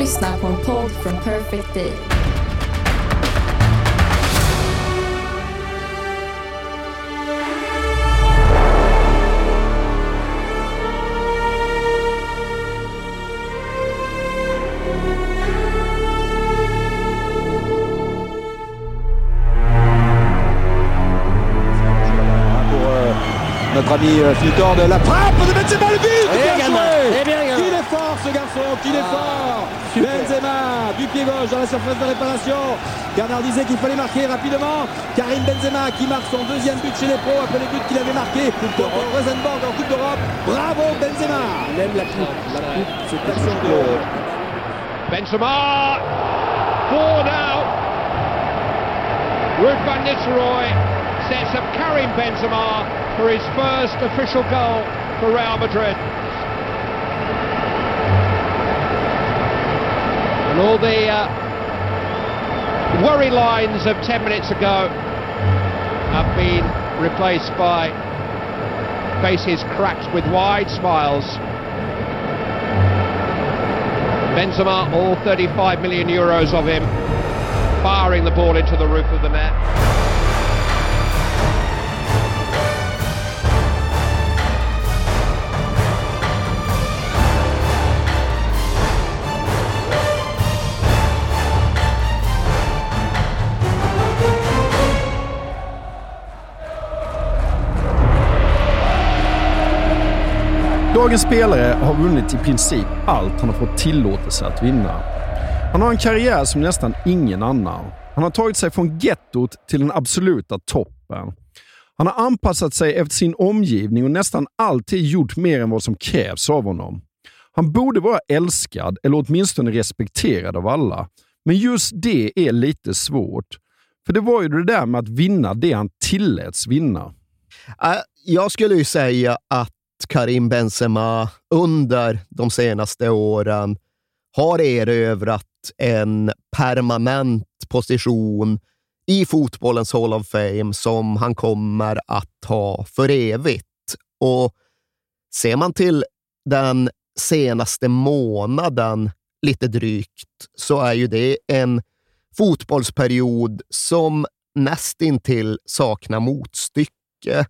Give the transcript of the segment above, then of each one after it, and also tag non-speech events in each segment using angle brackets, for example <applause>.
Lyssnar på en podd från Perfect Day. pour euh, notre ami euh, Filtor de la frappe de Benzema le but Bien bien, joué bien, bien. Qu'il est fort ce garçon, qu'il est fort Benzema, du pied gauche dans la surface de réparation. Bernard disait qu'il fallait marquer rapidement. Karim Benzema qui marque son deuxième but chez les pros après les buts qu'il avait marqués contre Rosenborg en Coupe d'Europe. Bravo Benzema Il aime la coupe, la coupe, cette action de... Benzema, four now. Ruud van Nistelrooy sets up Karim Benzema for his first official goal for Real Madrid. And all the uh, worry lines of 10 minutes ago have been replaced by faces cracked with wide smiles. Benzema, all 35 million euros of him, firing the ball into the roof of the net. Dagens spelare har vunnit i princip allt han har fått tillåtelse att vinna. Han har en karriär som nästan ingen annan. Han har tagit sig från gettot till den absoluta toppen. Han har anpassat sig efter sin omgivning och nästan alltid gjort mer än vad som krävs av honom. Han borde vara älskad eller åtminstone respekterad av alla. Men just det är lite svårt. För det var ju det där med att vinna det han tilläts vinna. Äh, jag skulle ju säga att Karim Benzema under de senaste åren har erövrat en permanent position i fotbollens Hall of Fame som han kommer att ha för evigt. Och ser man till den senaste månaden, lite drygt, så är ju det en fotbollsperiod som nästintill saknar motstycke.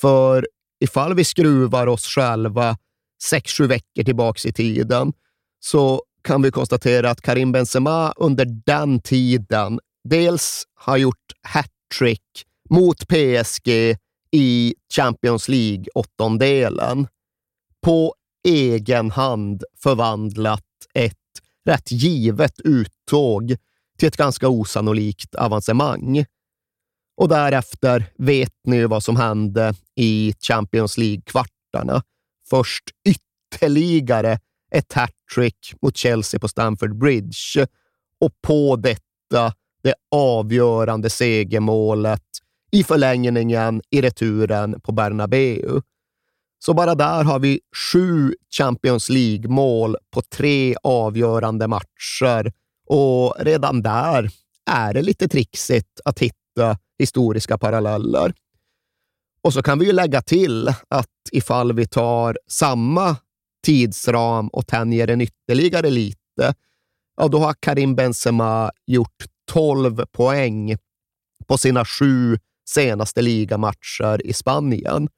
För ifall vi skruvar oss själva sex, sju veckor tillbaka i tiden, så kan vi konstatera att Karim Benzema under den tiden dels har gjort hattrick mot PSG i Champions League-åttondelen. På egen hand förvandlat ett rätt givet uttåg till ett ganska osannolikt avancemang. Och därefter vet ni ju vad som hände i Champions League-kvartarna. Först ytterligare ett hattrick mot Chelsea på Stamford Bridge och på detta det avgörande segermålet i förlängningen i returen på Bernabeu. Så bara där har vi sju Champions League-mål på tre avgörande matcher och redan där är det lite trixigt att hitta historiska paralleller. Och så kan vi ju lägga till att ifall vi tar samma tidsram och tänjer den ytterligare lite, ja, då har Karim Benzema gjort 12 poäng på sina sju senaste ligamatcher i Spanien.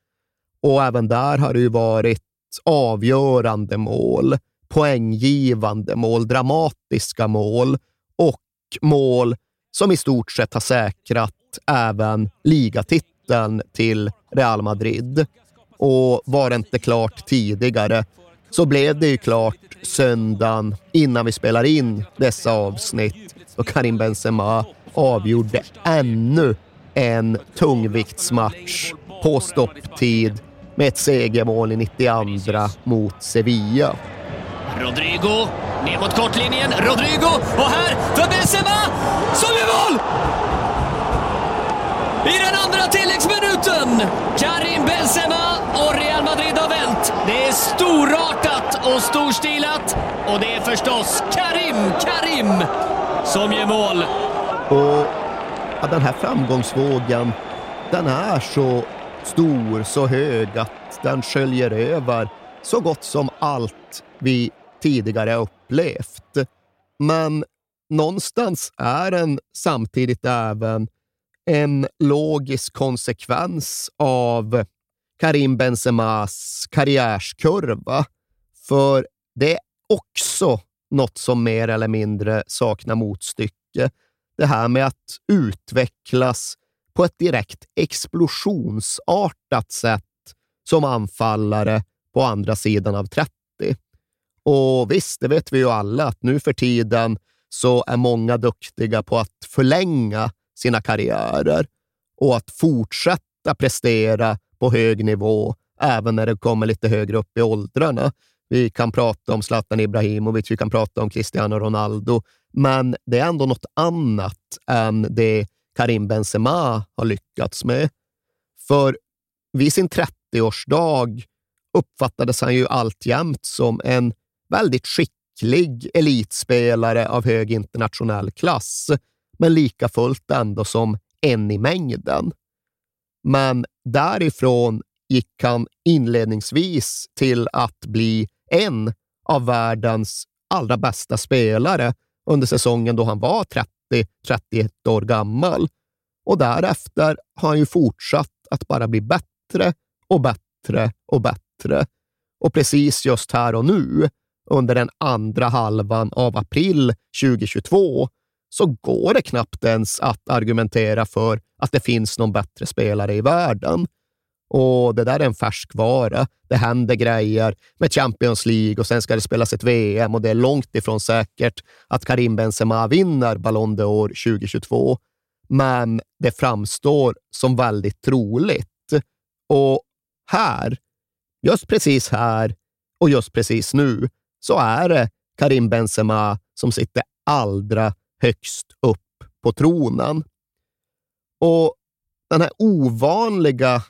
Och även där har det ju varit avgörande mål, poänggivande mål, dramatiska mål och mål som i stort sett har säkrat även ligatiteln till Real Madrid. Och var det inte klart tidigare så blev det ju klart söndagen innan vi spelar in dessa avsnitt då Karim Benzema avgjorde ännu en tungviktsmatch på stopptid med ett segermål i 92 mot Sevilla. Rodrigo, ner mot kortlinjen. Rodrigo, och här för Benzema, som gör mål! I den andra tilläggsminuten! Karim Benzema och Real Madrid har vänt. Det är storartat och storstilat. Och det är förstås Karim, Karim, som gör mål. Och ja, den här framgångsvågen, den är så stor, så hög att den sköljer över så gott som allt vi tidigare upplevt. Men någonstans är den samtidigt även en logisk konsekvens av Karim Benzemas karriärskurva. För det är också något som mer eller mindre saknar motstycke. Det här med att utvecklas på ett direkt explosionsartat sätt som anfallare på andra sidan av 30. Och visst, det vet vi ju alla att nu för tiden så är många duktiga på att förlänga sina karriärer och att fortsätta prestera på hög nivå även när det kommer lite högre upp i åldrarna. Vi kan prata om Zlatan Ibrahimovic, vi kan prata om Cristiano Ronaldo, men det är ändå något annat än det Karim Benzema har lyckats med. För vid sin 30-årsdag uppfattades han ju alltjämt som en väldigt skicklig elitspelare av hög internationell klass, men lika fullt ändå som en i mängden. Men därifrån gick han inledningsvis till att bli en av världens allra bästa spelare under säsongen då han var 30-31 år gammal. Och därefter har han ju fortsatt att bara bli bättre och bättre och bättre. Och precis just här och nu, under den andra halvan av april 2022, så går det knappt ens att argumentera för att det finns någon bättre spelare i världen. Och det där är en färskvara. Det händer grejer med Champions League och sen ska det spelas ett VM och det är långt ifrån säkert att Karim Benzema vinner Ballon d'Or 2022. Men det framstår som väldigt troligt. Och här, just precis här och just precis nu, så är det Karim Benzema som sitter allra högst upp på tronen. Och den här ovanliga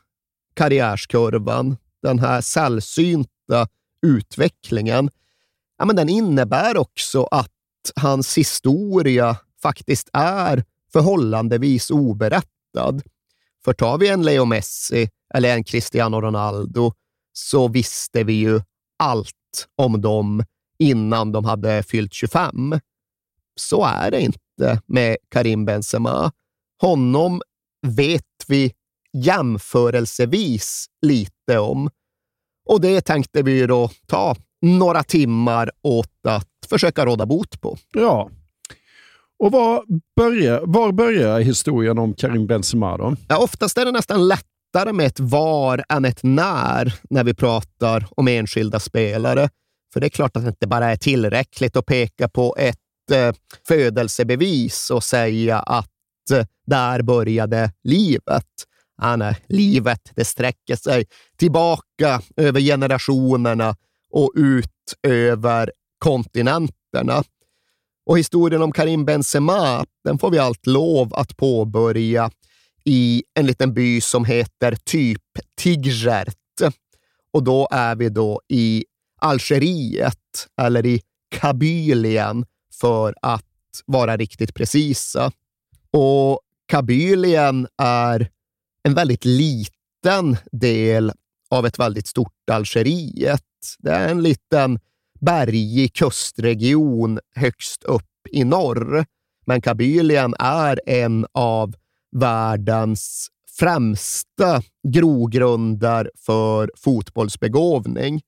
karriärskurvan, den här sällsynta utvecklingen, ja, men den innebär också att hans historia faktiskt är förhållandevis oberättad. För tar vi en Leo Messi eller en Cristiano Ronaldo så visste vi ju allt om dem innan de hade fyllt 25. Så är det inte med Karim Benzema. Honom vet vi jämförelsevis lite om. Och det tänkte vi då ta några timmar åt att försöka råda bot på. Ja. Och var börjar, var börjar historien om Karim Benzema då? Ja, oftast är det nästan lättare med ett var än ett när, när vi pratar om enskilda spelare. För det är klart att det inte bara är tillräckligt att peka på ett eh, födelsebevis och säga att eh, där började livet. Ah, nej, livet det sträcker sig tillbaka över generationerna och ut över kontinenterna. Och historien om Karim Benzema, den får vi allt lov att påbörja i en liten by som heter typ Tigert. Och då är vi då i Algeriet, eller i Kabylien för att vara riktigt precisa. Och Kabylien är en väldigt liten del av ett väldigt stort Algeriet. Det är en liten bergig kustregion högst upp i norr. Men Kabylien är en av världens främsta grogrunder för fotbollsbegåvning.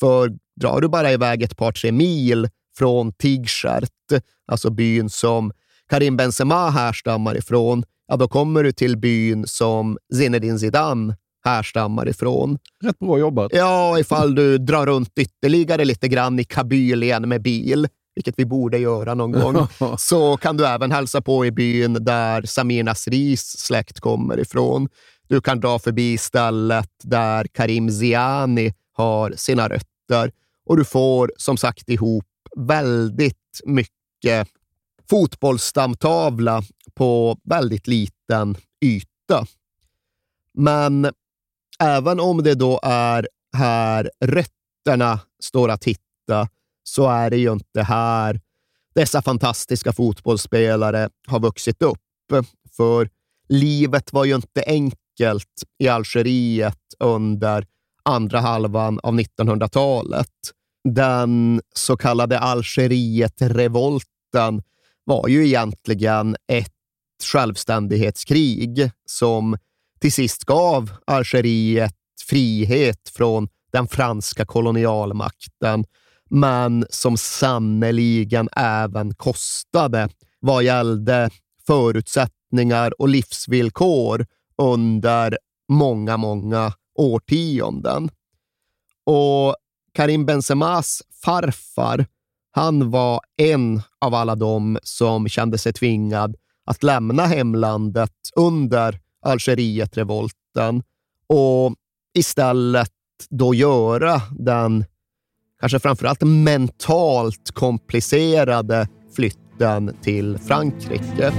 För drar du bara iväg ett par, tre mil från Tigert, alltså byn som Karim Benzema härstammar ifrån, ja, då kommer du till byn som Zinedine Zidane härstammar ifrån. Rätt bra jobbat. Ja, ifall du drar runt ytterligare lite grann i Kabylien med bil, vilket vi borde göra någon gång, <laughs> så kan du även hälsa på i byn där Samir Nasris släkt kommer ifrån. Du kan dra förbi stället där Karim Ziani har sina rötter och du får som sagt ihop väldigt mycket fotbollsstamtavla på väldigt liten yta. Men även om det då är här rötterna står att hitta, så är det ju inte här dessa fantastiska fotbollsspelare har vuxit upp. För livet var ju inte enkelt i Algeriet under andra halvan av 1900-talet. Den så kallade Algeriet-revolten var ju egentligen ett självständighetskrig som till sist gav Algeriet frihet från den franska kolonialmakten, men som sannoliken även kostade vad gällde förutsättningar och livsvillkor under många, många årtionden. Och Karim Benzemas farfar, han var en av alla dem som kände sig tvingad att lämna hemlandet under Algerietrevolten och istället då göra den kanske framförallt mentalt komplicerade flytten till Frankrike.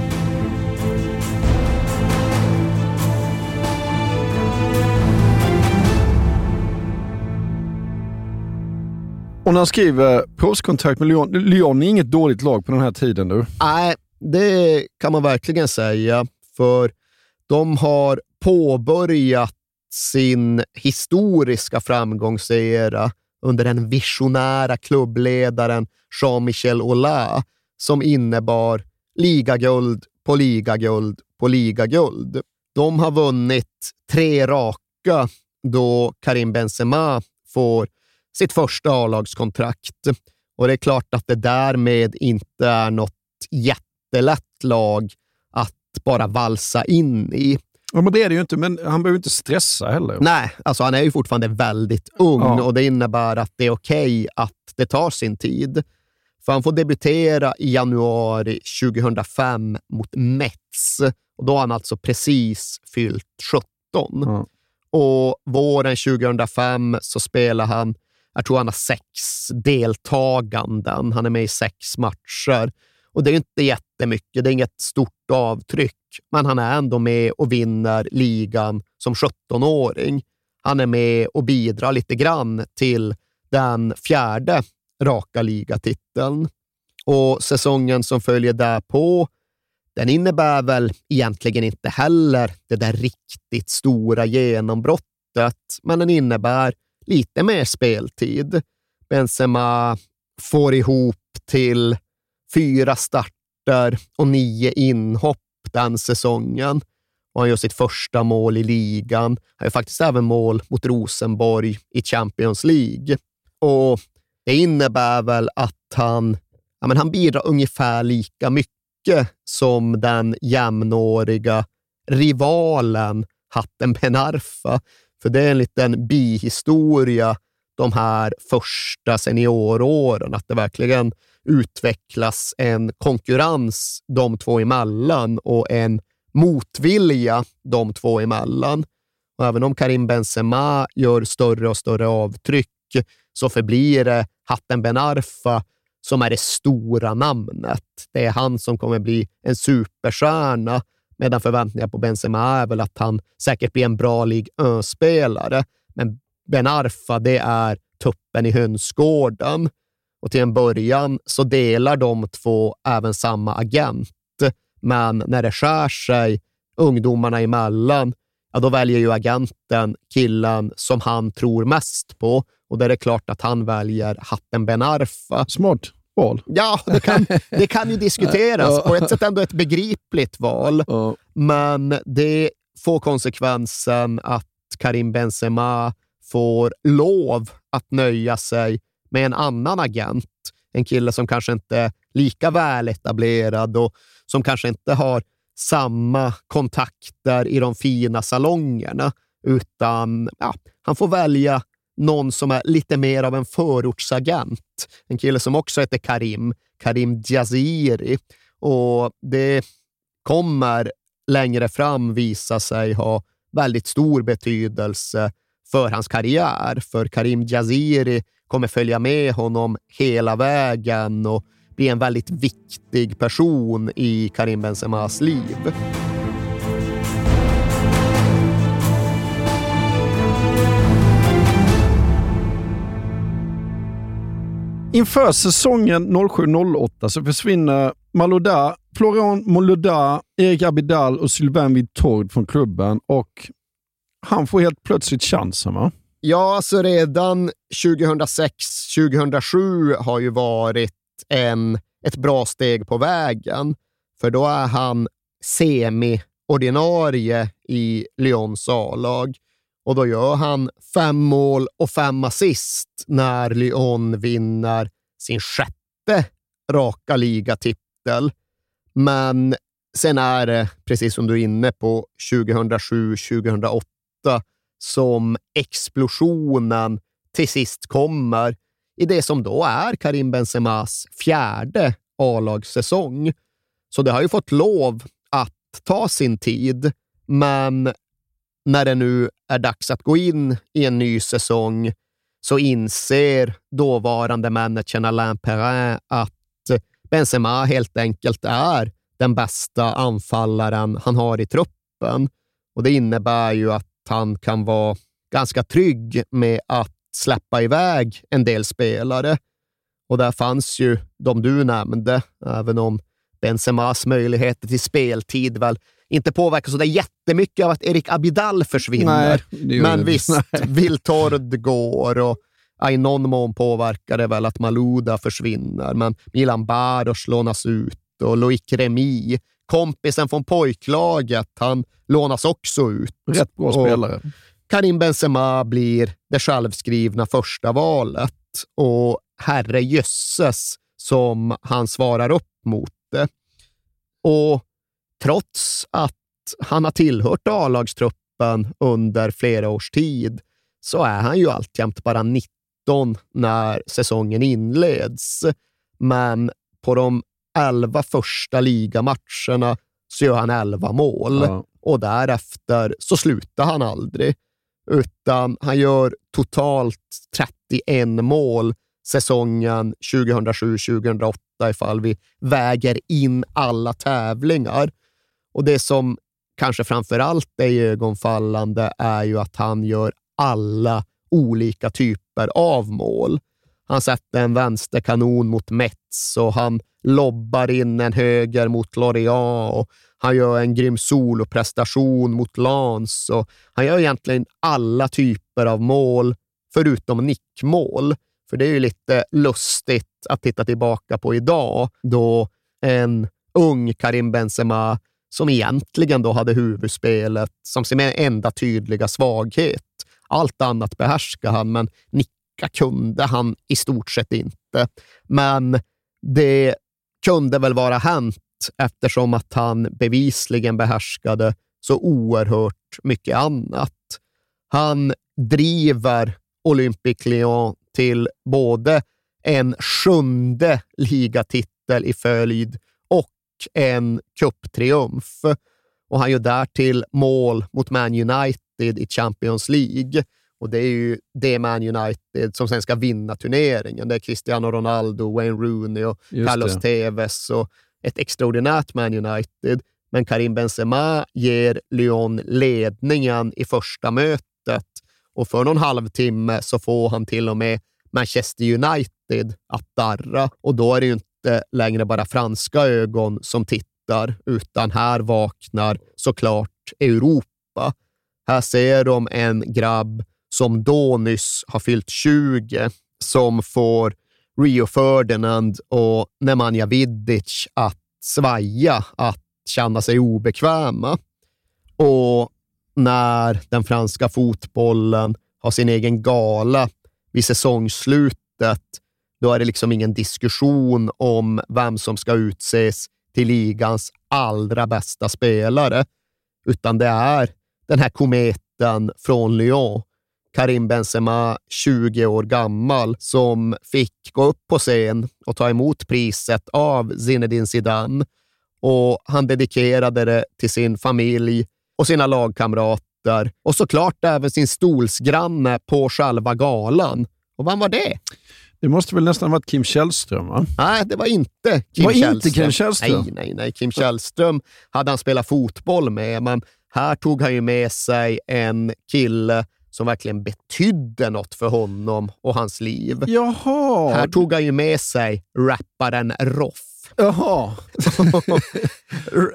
Och när han skriver postkontrakt med Lyon, Lyon är inget dåligt lag på den här tiden nu. Nej, det kan man verkligen säga. För de har påbörjat sin historiska framgångsera under den visionära klubbledaren Jean-Michel Aulas som innebar ligaguld på ligaguld på ligaguld. De har vunnit tre raka då Karim Benzema får sitt första A-lagskontrakt. Och det är klart att det därmed inte är något jättelätt lag att bara valsa in i. Ja, men det är det ju inte, men han behöver inte stressa heller. Nej, alltså han är ju fortfarande väldigt ung Ja. och det innebär att det är okej att det tar sin tid. För han får debutera i januari 2005 mot Mets och då har han alltså precis fyllt 17. Ja. Och våren 2005 så spelar han, jag tror han har sex deltaganden. Han är med i sex matcher. Och det är inte jättemycket, det är inget stort avtryck, men han är ändå med och vinner ligan som 17-åring. Han är med och bidrar lite grann till den fjärde raka ligatiteln. Och säsongen som följer därpå, den innebär väl egentligen inte heller det där riktigt stora genombrottet, men den innebär lite mer speltid. Benzema får ihop till fyra starter och nio inhopp den säsongen. Och han gör sitt första mål i ligan. Han gör faktiskt även mål mot Rosenborg i Champions League. Och Det innebär väl att han, ja, men han bidrar ungefär lika mycket som den jämnåriga rivalen Hatten Benarfa. För det är en liten bihistoria de här första senioråren, att det verkligen utvecklas en konkurrens de två emellan och en motvilja de två emellan. Och även om Karim Benzema gör större och större avtryck så förblir det Hatten Ben Arfa som är det stora namnet. Det är han som kommer bli en superstjärna, medan förväntningarna på Benzema är väl att han säkert blir en bra Ligue spelare Men Ben Arfa, det är tuppen i hönsgården. Och till en början så delar de två även samma agent. Men när det skär sig ungdomarna emellan, ja, då väljer ju agenten killen som han tror mest på. Och då är det klart att han väljer Hatten Ben Arfa. Smart val. Ja, det kan, det kan ju diskuteras. På ett sätt ändå ett begripligt val. Men det får konsekvensen att Karim Benzema får lov att nöja sig med en annan agent. En kille som kanske inte är lika väl etablerad och som kanske inte har samma kontakter i de fina salongerna, utan ja, han får välja någon som är lite mer av en förortsagent. En kille som också heter Karim, Karim Jaziri. Och det kommer längre fram visa sig ha väldigt stor betydelse för hans karriär. För Karim Jaziri kommer följa med honom hela vägen och bli en väldigt viktig person i Karim Benzemas liv. Inför säsongen 07-08 så försvinner Malouda, Florian Malouda, Erik Abidal och Sylvain Vittord från klubben och han får helt plötsligt chansen va? Ja, alltså redan 2006-2007 har ju varit en, ett bra steg på vägen. För då är han semi-ordinarie i Lyons A-lag och då gör han fem mål och fem assist när Lyon vinner sin sjätte raka ligatitel. Men sen är det, precis som du är inne på, 2007-2008 som explosionen till sist kommer i det som då är Karim Benzemas fjärde A-lagssäsong. Så det har ju fått lov att ta sin tid, men när det nu är dags att gå in i en ny säsong så inser dåvarande managern Alain Perrin att Benzema helt enkelt är den bästa anfallaren han har i truppen. Och Det innebär ju att han kan vara ganska trygg med att släppa iväg en del spelare. Och där fanns ju de du nämnde, även om Benzemas möjligheter till speltid väl inte påverkas så jättemycket av att Erik Abidal försvinner. Nej, Men visst, Viltord går och i någon mån påverkar det väl att Maluda försvinner, men Milan Baros lånas ut och Loic Remy, kompisen från pojklaget, han lånas också ut. Rätt bra spelare. Karim Benzema blir det självskrivna första valet och herre jösses som han svarar upp mot det. Och trots att han har tillhört A-lagstruppen under flera års tid så är han ju alltjämt bara 19 när säsongen inleds. Men på de 11 första ligamatcherna så gör han 11 mål ja. och därefter så slutar han aldrig. Utan han gör totalt 31 mål säsongen 2007-2008 ifall vi väger in alla tävlingar. Och det som kanske framför allt är ögonfallande är ju att han gör alla olika typer av mål. Han sätter en vänsterkanon mot Mets och han lobbar in en höger mot Lorient och han gör en grym soloprestation mot Lans och han gör egentligen alla typer av mål förutom nickmål. För det är ju lite lustigt att titta tillbaka på idag då en ung Karim Benzema som egentligen då hade huvudspelet som sin enda tydliga svaghet. Allt annat behärskade han, men nicka kunde han i stort sett inte. Men det kunde väl vara hänt eftersom att han bevisligen behärskade så oerhört mycket annat. Han driver Olympique Lyon till både en sjunde ligatitel i följd och en cuptriumf. Och han gör därtill mål mot Man United i Champions League. Och det är ju det Man United som sen ska vinna turneringen. Det är Cristiano Ronaldo, Wayne Rooney och Just Carlos det. Tevez och ett extraordinärt Man United. Men Karim Benzema ger Lyon ledningen i första mötet och för någon halvtimme så får han till och med Manchester United att darra. Och då är det ju inte längre bara franska ögon som tittar, utan här vaknar såklart Europa. Här ser de en grabb som då nyss har fyllt 20, som får Rio Ferdinand och Nemanja Vidic att svaja, att känna sig obekväma. Och när den franska fotbollen har sin egen gala vid säsongsslutet, då är det liksom ingen diskussion om vem som ska utses till ligans allra bästa spelare, utan det är den här kometen från Lyon, Karim Benzema, 20 år gammal, som fick gå upp på scen och ta emot priset av Zinedine Zidane. Och han dedikerade det till sin familj och sina lagkamrater och såklart även sin stolsgranne på själva galan. Och vem var det? Det måste väl nästan varit Kim Källström? Va? Nej, det var inte Kim var Källström. inte Kim Källström? Nej, nej, nej. Kim Källström hade han spelat fotboll med, men här tog han ju med sig en kille som verkligen betydde något för honom och hans liv. Jaha. Här tog han ju med sig rapparen Roff. Jaha.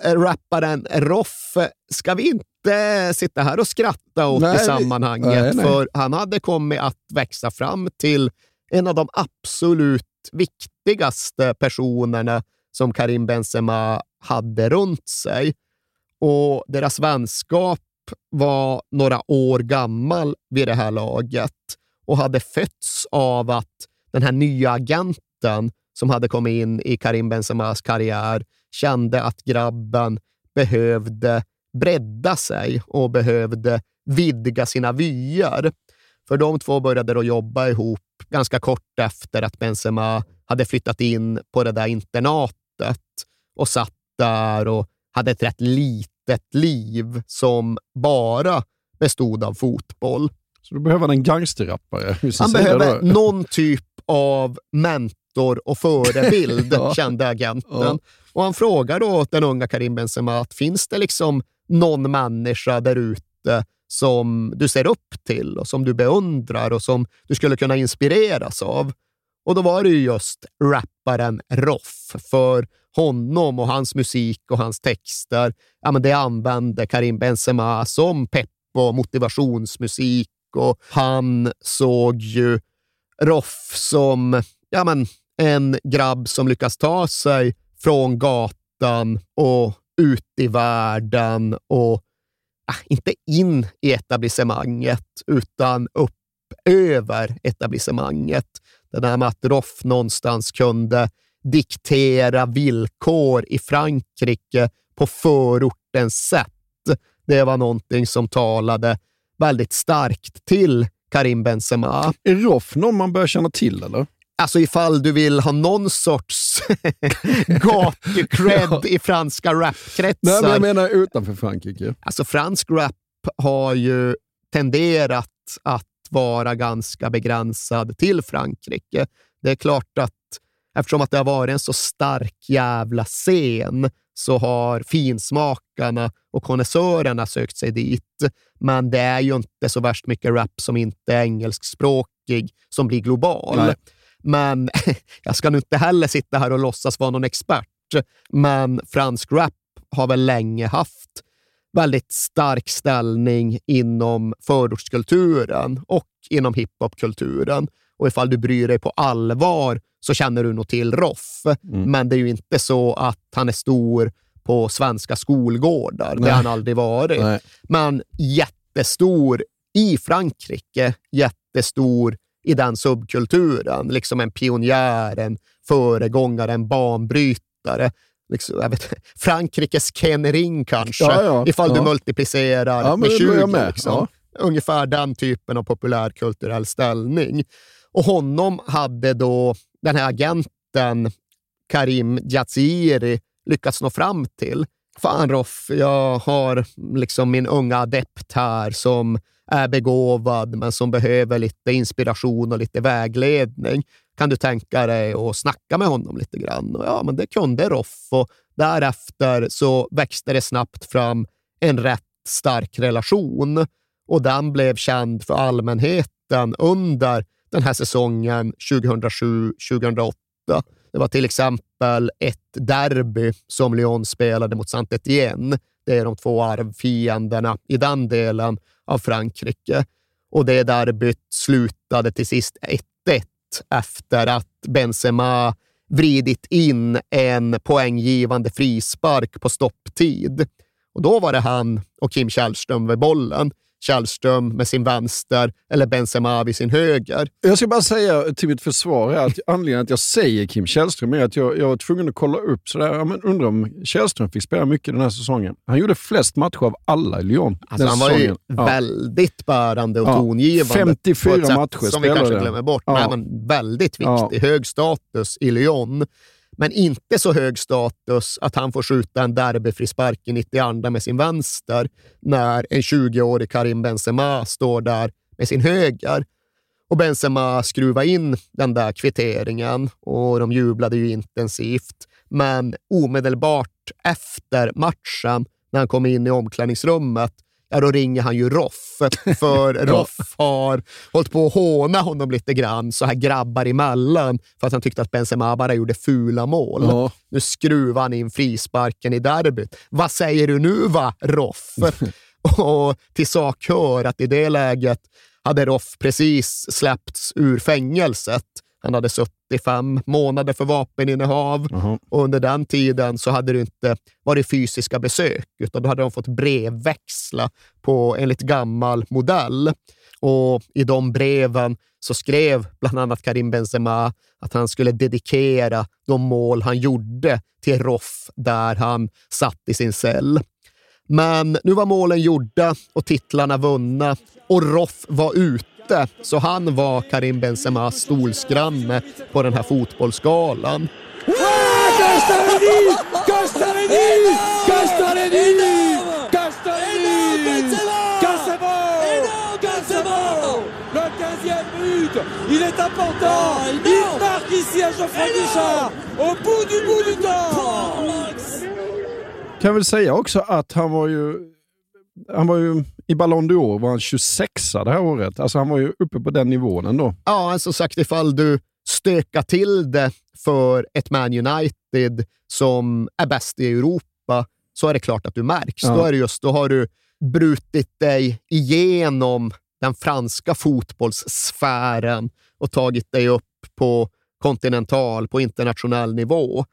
<laughs> rapparen Roff ska vi inte sitta här och skratta åt Nej, i sammanhanget, nej, nej. för han hade kommit att växa fram till en av de absolut viktigaste personerna som Karim Benzema hade runt sig. Och deras vänskap var några år gammal vid det här laget och hade fötts av att den här nya agenten som hade kommit in i Karim Benzemas karriär kände att grabben behövde bredda sig och behövde vidga sina vyer. För de två började då jobba ihop ganska kort efter att Benzema hade flyttat in på det där internatet och satt där och hade ett rätt litet liv som bara bestod av fotboll. Så då behöver han en gangsterrappare Han behöver någon typ av mentor och förebild, <laughs> Ja. kände agenten. Ja. Och han frågar då den unga Karim Benzema, att finns det liksom någon människa där ute som du ser upp till och som du beundrar och som du skulle kunna inspireras av? Och då var det ju just rapparen Roff. För honom och hans musik och hans texter, ja, men det använde Karim Benzema som pepp och motivationsmusik och han såg ju Roff som ja, men, en grabb som lyckas ta sig från gatan och ut i världen och ah, inte in i etablissemanget, utan upp över etablissemanget. Med att Roff någonstans kunde diktera villkor i Frankrike på förortens sätt. Det var någonting som talade väldigt starkt till Karim Benzema. Är Roff någon man börjar känna till eller? Alltså ifall du vill ha någon sorts <laughs> gatu-cred Ja. i franska rapkretsar. Nej, men jag menar utanför Frankrike. Alltså fransk rap har ju tenderat att vara ganska begränsad till Frankrike. Det är klart att eftersom att det har varit en så stark jävla scen så har finsmakarna och konnässörerna sökt sig dit. Men det är ju inte så värst mycket rap som inte är engelskspråkig som blir global. Nej. Men <laughs> jag ska nu inte heller sitta här och låtsas vara någon expert. Men fransk rap har väl länge haft väldigt stark ställning inom förortskulturen och inom hiphopkulturen. Och ifall du bryr dig på allvar så känner du nog till Roff. Men det är ju inte så att han är stor på svenska skolgårdar. Det har han aldrig varit. Nej. Men jättestor i Frankrike, jättestor i den subkulturen. Liksom en pionjär, en föregångare, en banbrytare. Liksom, vet, Frankrikes Ken Ring kanske, Ja, ja, ifall du ja. multiplicerar Ja, med det 20. börjar jag med, Liksom. Ungefär den typen av populärkulturell ställning. Och honom hade då den här agenten Karim Djaziri lyckats nå fram till. Fan Roff, jag har liksom min unga adept här som är begåvad men som behöver lite inspiration och lite vägledning. Kan du tänka dig att snacka med honom lite grann? Och ja, men det kunde Roff och därefter så växte det snabbt fram en rätt stark relation och den blev känd för allmänheten under den här säsongen 2007-2008. Det var till exempel ett derby som Lyon spelade mot Saint-Étienne. Det är de två arvfienderna i den delen av Frankrike. Och det derbyt slutade till sist 1-1 efter att Benzema vridit in en poänggivande frispark på stopptid. Och då var det han och Kim Källström vid bollen. Källström med sin vänster eller Benzema vid sin höger. Jag ska bara säga till mitt försvar att anledningen att jag säger Kim Källström är att jag, jag var tvungen att kolla upp. Sådär, ja, men undrar om Källström fick spela mycket den här säsongen. Han gjorde flest matcher av alla i Lyon. Alltså, han var ju ja. väldigt bärande och ja. tongivande. 54 matcher Som vi kanske glömmer bort. Ja. Men väldigt viktig. Hög status i Lyon men inte så hög status att han får skjuta en derbyfrispark i 92 med sin vänster när en 20-årig Karim Benzema står där med sin höger. Och Benzema skruvar in den där kvitteringen och de jublade ju intensivt. Men omedelbart efter matchen, när han kom in i omklädningsrummet, ja då ringer han ju Roff. För <laughs> Roff har hållit på att håna honom lite grann, så här grabbar emellan, för att han tyckte att Benzema bara gjorde fula mål. Ja. Nu skruvar han in frisparken i derbyt. Vad säger du nu va, Roff? <laughs> och till sak hör att i det läget hade Roff precis släppts ur fängelset han hade suttit fem månader för vapeninnehav uh-huh. och under den tiden så hade det inte varit fysiska besök, utan då hade de fått brevväxla på enligt gammal modell. Och I de breven så skrev bland annat Karim Benzema att han skulle dedikera de mål han gjorde till Roff där han satt i sin cell. Men nu var målen gjorda och titlarna vunna och Roff var ute inte, så han var Karim Benzemas stolsgranne på den här fotbollsskalan. Il est important. Il marque ici à Geoffroy Guichard au bout du bout du temps. Kan väl säga också att han var ju han var ju i Ballon d'Or var han 26 det här året. Alltså han var ju uppe på den nivån ändå. Ja, alltså sagt ifall du stökar till det för ett Man United som är bäst i Europa så är det klart att du märks. Ja. Då, är det just, då har du brutit dig igenom den franska fotbollssfären och tagit dig upp på kontinental, på internationell nivå.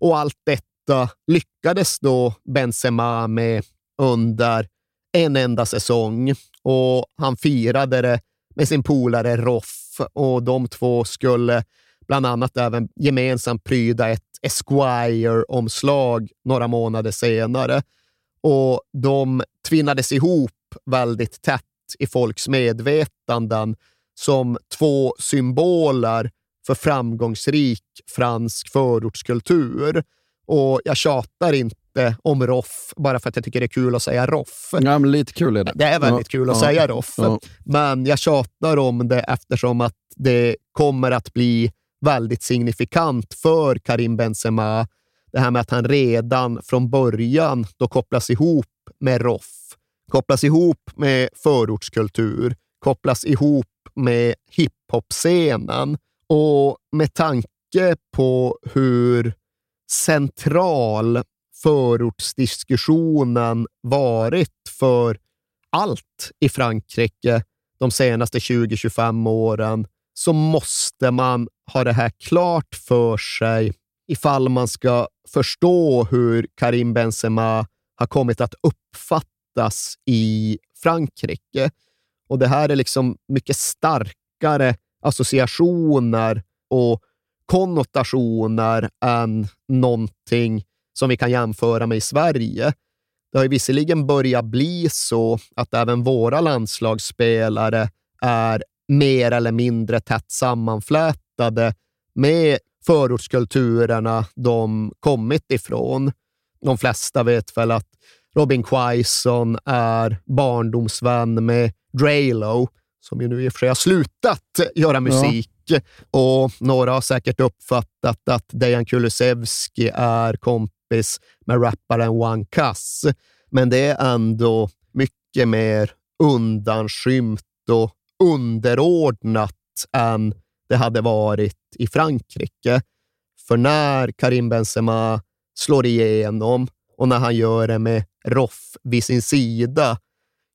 Och allt detta lyckades då Benzema med under en enda säsong och han firade det med sin polare Roff och de två skulle bland annat även gemensamt pryda ett Esquire-omslag några månader senare. Och de tvinnades ihop väldigt tätt i folks medvetanden som två symboler för framgångsrik fransk förortskultur. Och jag tjatar inte inte om Roff bara för att jag tycker det är kul att säga Roff. Ja, men lite kul är det. Det är väldigt ja, kul att ja, säga Roff, ja. men jag tjatar om det eftersom att det kommer att bli väldigt signifikant för Karim Benzema. Det här med att han redan från början då kopplas ihop med Roff, kopplas ihop med förortskultur, kopplas ihop med hiphop-scenen och med tanke på hur central förortsdiskussionen varit för allt i Frankrike de senaste 20-25 åren så måste man ha det här klart för sig ifall man ska förstå hur Karim Benzema har kommit att uppfattas i Frankrike. Och Det här är liksom mycket starkare associationer och konnotationer än någonting som vi kan jämföra med i Sverige. Det har ju visserligen börjat bli så att även våra landslagsspelare är mer eller mindre tätt sammanflätade med förortskulturerna de kommit ifrån. De flesta vet väl att Robin Quaison är barndomsvän med Draylo, som ju nu i och för sig har slutat göra musik. Ja. Och några har säkert uppfattat att Dejan Kulusevski är kompis kompis med rapparen One Cuss. Men det är ändå mycket mer undanskymt och underordnat än det hade varit i Frankrike. För när Karim Benzema slår igenom och när han gör det med Roff vid sin sida,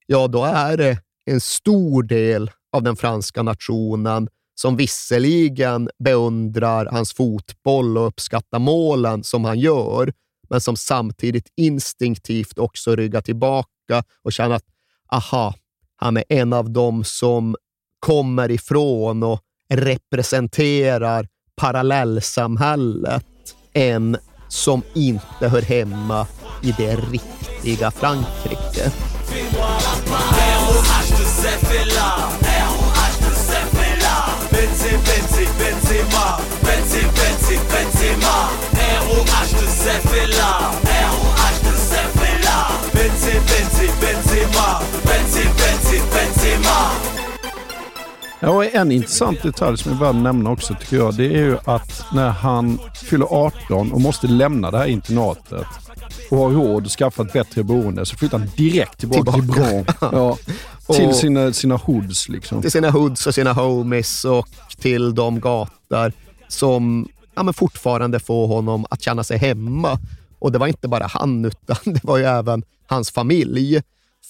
ja, då är det en stor del av den franska nationen som visserligen beundrar hans fotboll och uppskattar målen som han gör, men som samtidigt instinktivt också ryggar tillbaka och känner att aha, Han är en av dem som kommer ifrån och representerar parallellsamhället. En som inte hör hemma i det riktiga Frankrike. Ja, och en intressant detalj som är värd att nämna också tycker jag, det är ju att när han fyller 18 och måste lämna det här internatet och har råd att skaffa ett bättre boende så flyttar han direkt tillbaka, Tillbaka. till Bron. <laughs> Ja, till sina, sina hoods. Liksom. Till sina hoods och sina homies och till de gator som ja, men fortfarande får honom att känna sig hemma. Och det var inte bara han, utan <laughs> det var ju även hans familj.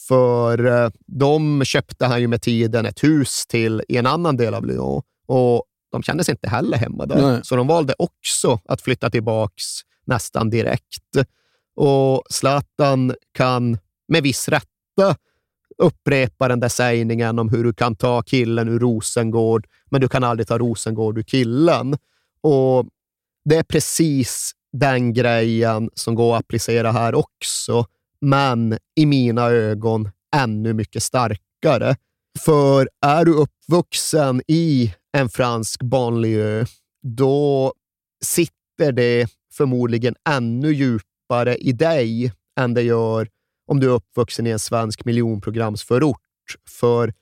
För eh, de köpte han ju med tiden ett hus till i en annan del av Lyon och de kände sig inte heller hemma där. Nej. Så de valde också att flytta tillbaks nästan direkt. Och Zlatan kan med viss rätta upprepa den där sägningen om hur du kan ta killen ur Rosengård, men du kan aldrig ta Rosengård ur killen. Och det är precis den grejen som går att applicera här också, men i mina ögon ännu mycket starkare. För är du uppvuxen i en fransk banlieue, då sitter det förmodligen ännu djupare i dig än det gör om du är uppvuxen i en svensk miljonprogramsförort. För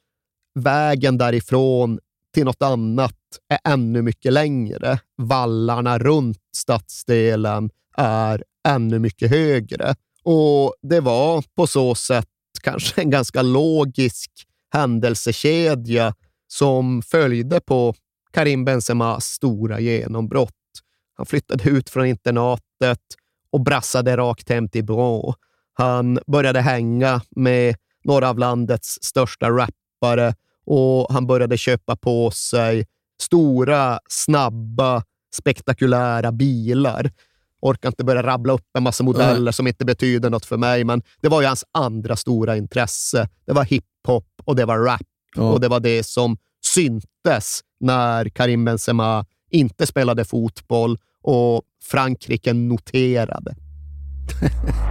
vägen därifrån till något annat är ännu mycket längre. Vallarna runt stadsdelen är ännu mycket högre. Och det var på så sätt kanske en ganska logisk händelsekedja som följde på Karim Benzemas stora genombrott. Han flyttade ut från internatet och brassade rakt hem till Bron. Han började hänga med några av landets största rappare och han började köpa på sig stora, snabba, spektakulära bilar. Orkar inte börja rabbla upp en massa modeller som inte betyder något för mig, men det var ju hans andra stora intresse. Det var hiphop och det var rap. Ja. Och det var det som syntes när Karim Benzema inte spelade fotboll och Frankrike noterade. <laughs>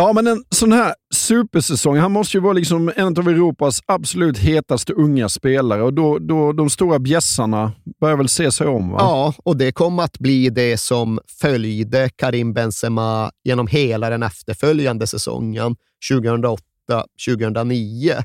Ja, men en sån här supersäsong. Han måste ju vara liksom en av Europas absolut hetaste unga spelare och då, då de stora bjässarna börjar väl se sig om. Va? Ja, och det kom att bli det som följde Karim Benzema genom hela den efterföljande säsongen 2008-2009.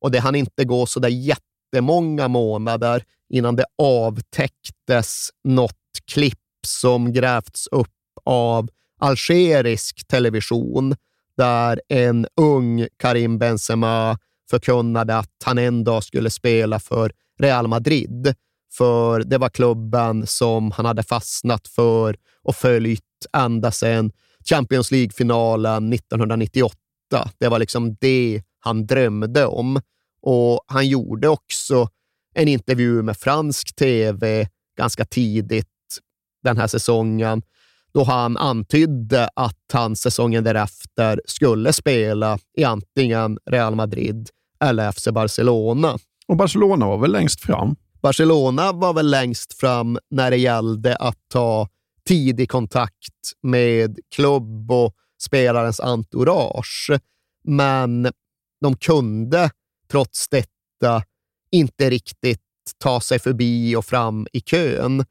Och det hann inte gå så där jättemånga månader innan det avtäcktes något klipp som grävts upp av algerisk television där en ung Karim Benzema förkunnade att han en dag skulle spela för Real Madrid. För det var klubben som han hade fastnat för och följt ända sedan Champions League-finalen 1998. Det var liksom det han drömde om. Och han gjorde också en intervju med fransk tv ganska tidigt den här säsongen då han antydde att han säsongen därefter skulle spela i antingen Real Madrid eller FC Barcelona. Och Barcelona var väl längst fram? Barcelona var väl längst fram när det gällde att ta tidig kontakt med klubb och spelarens entourage. Men de kunde trots detta inte riktigt ta sig förbi och fram i kön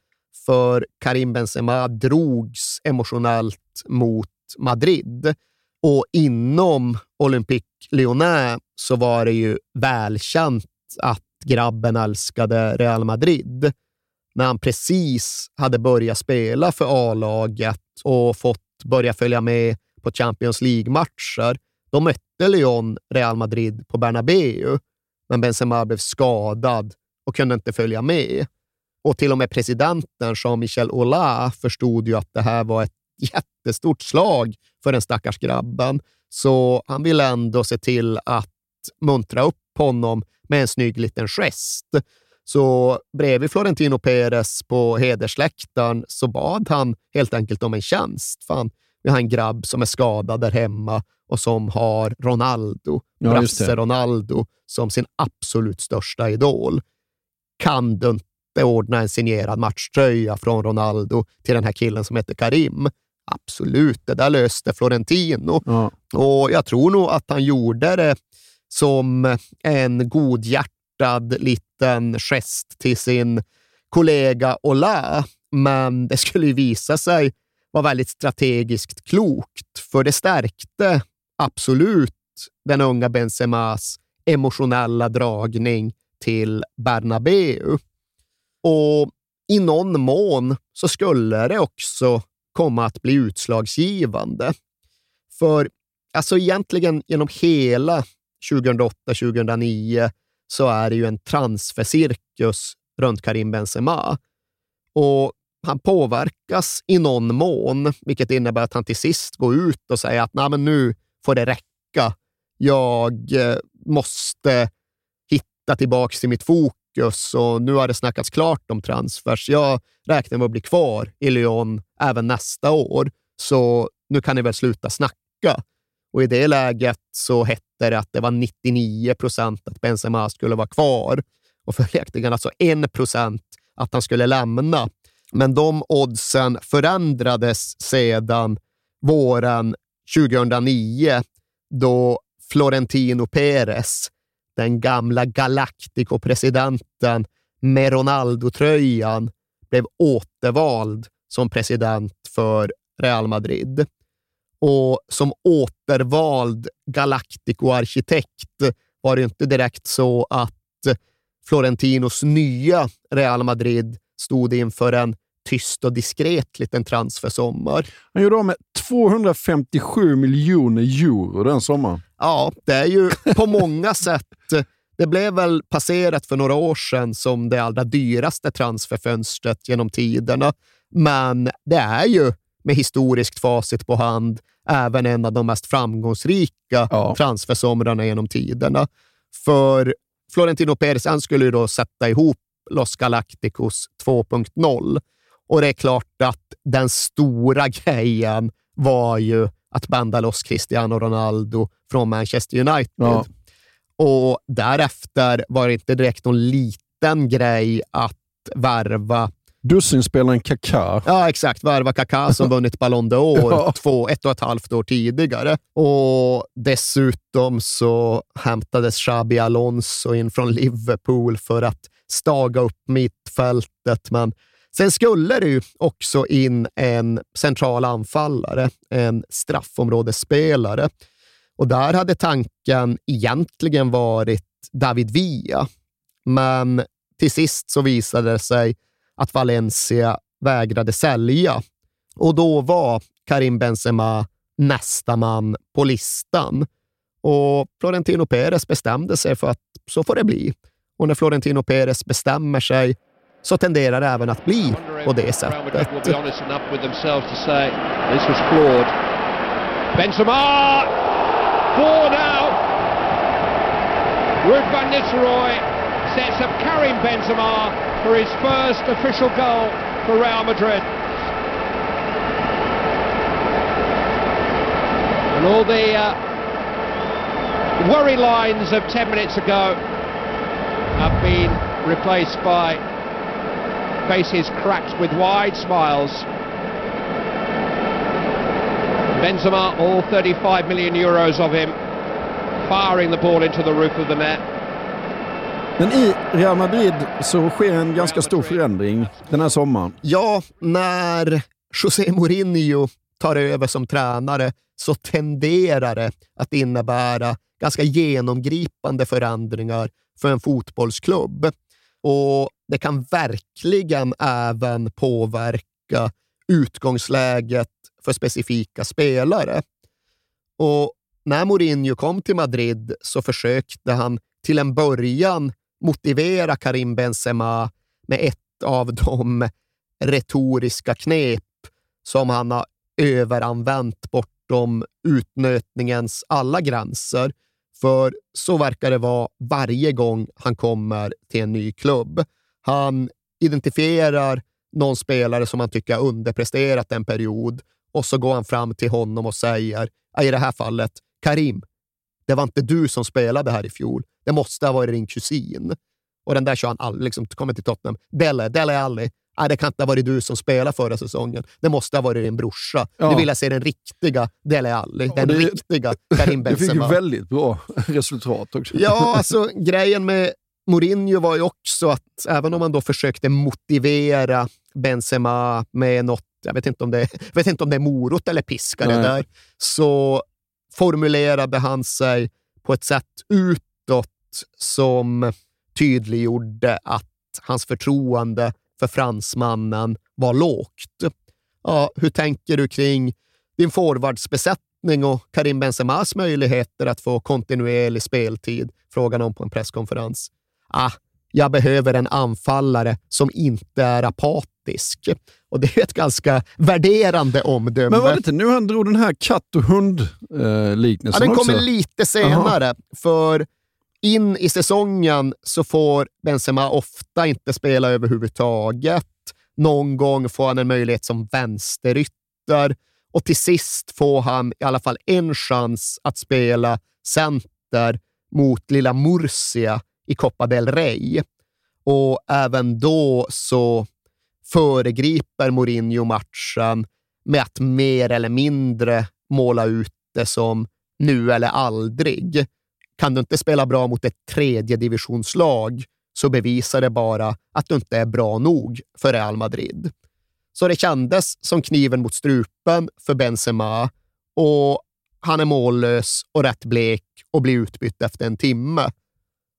för Karim Benzema drogs emotionellt mot Madrid. Och inom Olympique Lyonnais så var det ju välkänt att grabben älskade Real Madrid. När han precis hade börjat spela för A-laget och fått börja följa med på Champions League-matcher, då mötte Lyon Real Madrid på Bernabeu, men Benzema blev skadad och kunde inte följa med. Och till och med presidenten Jean-Michel Aulas förstod ju att det här var ett jättestort slag för den stackars grabben. Så han ville ändå se till att muntra upp honom med en snygg liten gest. Så bredvid Florentino Perez på hedersläktaren så bad han helt enkelt om en tjänst. Fan, vi har en grabb som är skadad där hemma och som har Ronaldo, ja, Brasse Ronaldo, som sin absolut största idol. Kan du inte ordna en signerad matchtröja från Ronaldo till den här killen som heter Karim. Absolut, det där löste Florentino. Ja. Och jag tror nog att han gjorde det som en godhjärtad liten gest till sin kollega Ola. Men det skulle visa sig vara väldigt strategiskt klokt, för det stärkte absolut den unga Benzemas emotionella dragning till Bernabeu. Och i någon mån så skulle det också komma att bli utslagsgivande. För alltså egentligen genom hela 2008-2009 så är det ju en transfercirkus runt Karim Benzema. Och han påverkas i någon mån, vilket innebär att han till sist går ut och säger att Nej, men nu får det räcka. Jag eh, måste hitta tillbaka till mitt fokus fokus och nu har det snackats klart om transfers. Jag räknar med att bli kvar i Lyon även nästa år, så nu kan ni väl sluta snacka. Och i det läget så hette det att det var 99 procent att Benzema skulle vara kvar och följaktligen alltså 1 procent att han skulle lämna. Men de oddsen förändrades sedan våren 2009 då Florentino Perez den gamla Galactico-presidenten med Ronaldo-tröjan blev återvald som president för Real Madrid. Och som återvald Galactico-arkitekt var det inte direkt så att Florentinos nya Real Madrid stod inför en tyst och diskret liten transfersommar. Han gjorde av med 257 miljoner euro den sommaren. Ja, det är ju på många sätt det blev väl passerat för några år sedan som det allra dyraste transferfönstret genom tiderna, men det är ju med historiskt facit på hand även en av de mest framgångsrika ja. transfersomrarna genom tiderna. För Florentino Perez han skulle ju då sätta ihop Los Galacticos 2.0 och det är klart att den stora <laughs> grejen var ju att banda loss Cristiano Ronaldo från Manchester United. Ja. Och därefter var det inte direkt någon liten grej att värva Dussinspelaren Kaká. Ja, exakt. Värva Kaká som <laughs> vunnit Ballon d'Or Ja. två, ett och ett halvt år tidigare. Och dessutom så hämtades Xabi Alonso in från Liverpool för att staga upp mittfältet. Men sen skulle det ju också in en central anfallare, en straffområdesspelare. Och där hade tanken egentligen varit David Villa. Men till sist så visade det sig att Valencia vägrade sälja och då var Karim Benzema nästa man på listan. Och Florentino Perez bestämde sig för att så får det bli. Och när Florentino Perez bestämmer sig så tenderar det även att bli på det Real Madrid will sättet. honest enough with themselves to say this was flawed. Benzema, four now. Ruud van Nistelrooy sets up Karim Benzema for his first official goal for Real Madrid. And all the uh, worry lines of 10 minutes ago have been replaced by faces cracked with wide smiles. Benzema, all 35 million euros of him, firing the ball into the roof of the net. Men i Real Madrid så sker en ganska stor förändring den här sommaren. Ja, när José Mourinho tar över som tränare så tenderar det att innebära ganska genomgripande förändringar för en fotbollsklubb. Och det kan verkligen även påverka utgångsläget för specifika spelare. Och när Mourinho kom till Madrid så försökte han till en början motivera Karim Benzema med ett av de retoriska knep som han har överanvänt bortom utnötningens alla gränser. För så verkar det vara varje gång han kommer till en ny klubb. Han identifierar någon spelare som han tycker har underpresterat en period och så går han fram till honom och säger, i det här fallet, Karim, det var inte du som spelade här i fjol. Det måste ha varit din kusin. Och den där kör han aldrig, liksom, kommer till Tottenham. Dele, Dele Alli. Nej, det kan inte ha varit du som spelade förra säsongen. Det måste ha varit din brorsa. Ja. Nu vill jag se den riktiga Dele Alli. Den det- riktiga Karim <laughs> Det fick ju Benzema. väldigt bra <laughs> resultat också. Ja, <laughs> alltså grejen med Mourinho var ju också att även om man då försökte motivera Benzema med något, jag vet inte om det, jag vet inte om det är morot eller piska det där, så formulerade han sig på ett sätt utåt som tydliggjorde att hans förtroende för fransmannen var lågt. Ja, hur tänker du kring din forwardsbesättning och Karim Benzemas möjligheter att få kontinuerlig speltid? Frågan om på en presskonferens. Ah, jag behöver en anfallare som inte är apatisk. Och det är ett ganska värderande omdöme. Men var det inte nu han drog den här katt och Ja, hund-liknelsen den också? kommer lite senare, för in i säsongen så får Benzema ofta inte spela överhuvudtaget. Någon gång får han en möjlighet som vänsterytter och till sist får han i alla fall en chans att spela center mot lilla Murcia i Copa del Rey. Och även då så föregriper Mourinho matchen med att mer eller mindre måla ut det som nu eller aldrig. Kan du inte spela bra mot ett tredje divisionslag så bevisar det bara att du inte är bra nog för Real Madrid. Så det kändes som kniven mot strupen för Benzema och han är mållös och rätt blek och blir utbytt efter en timme.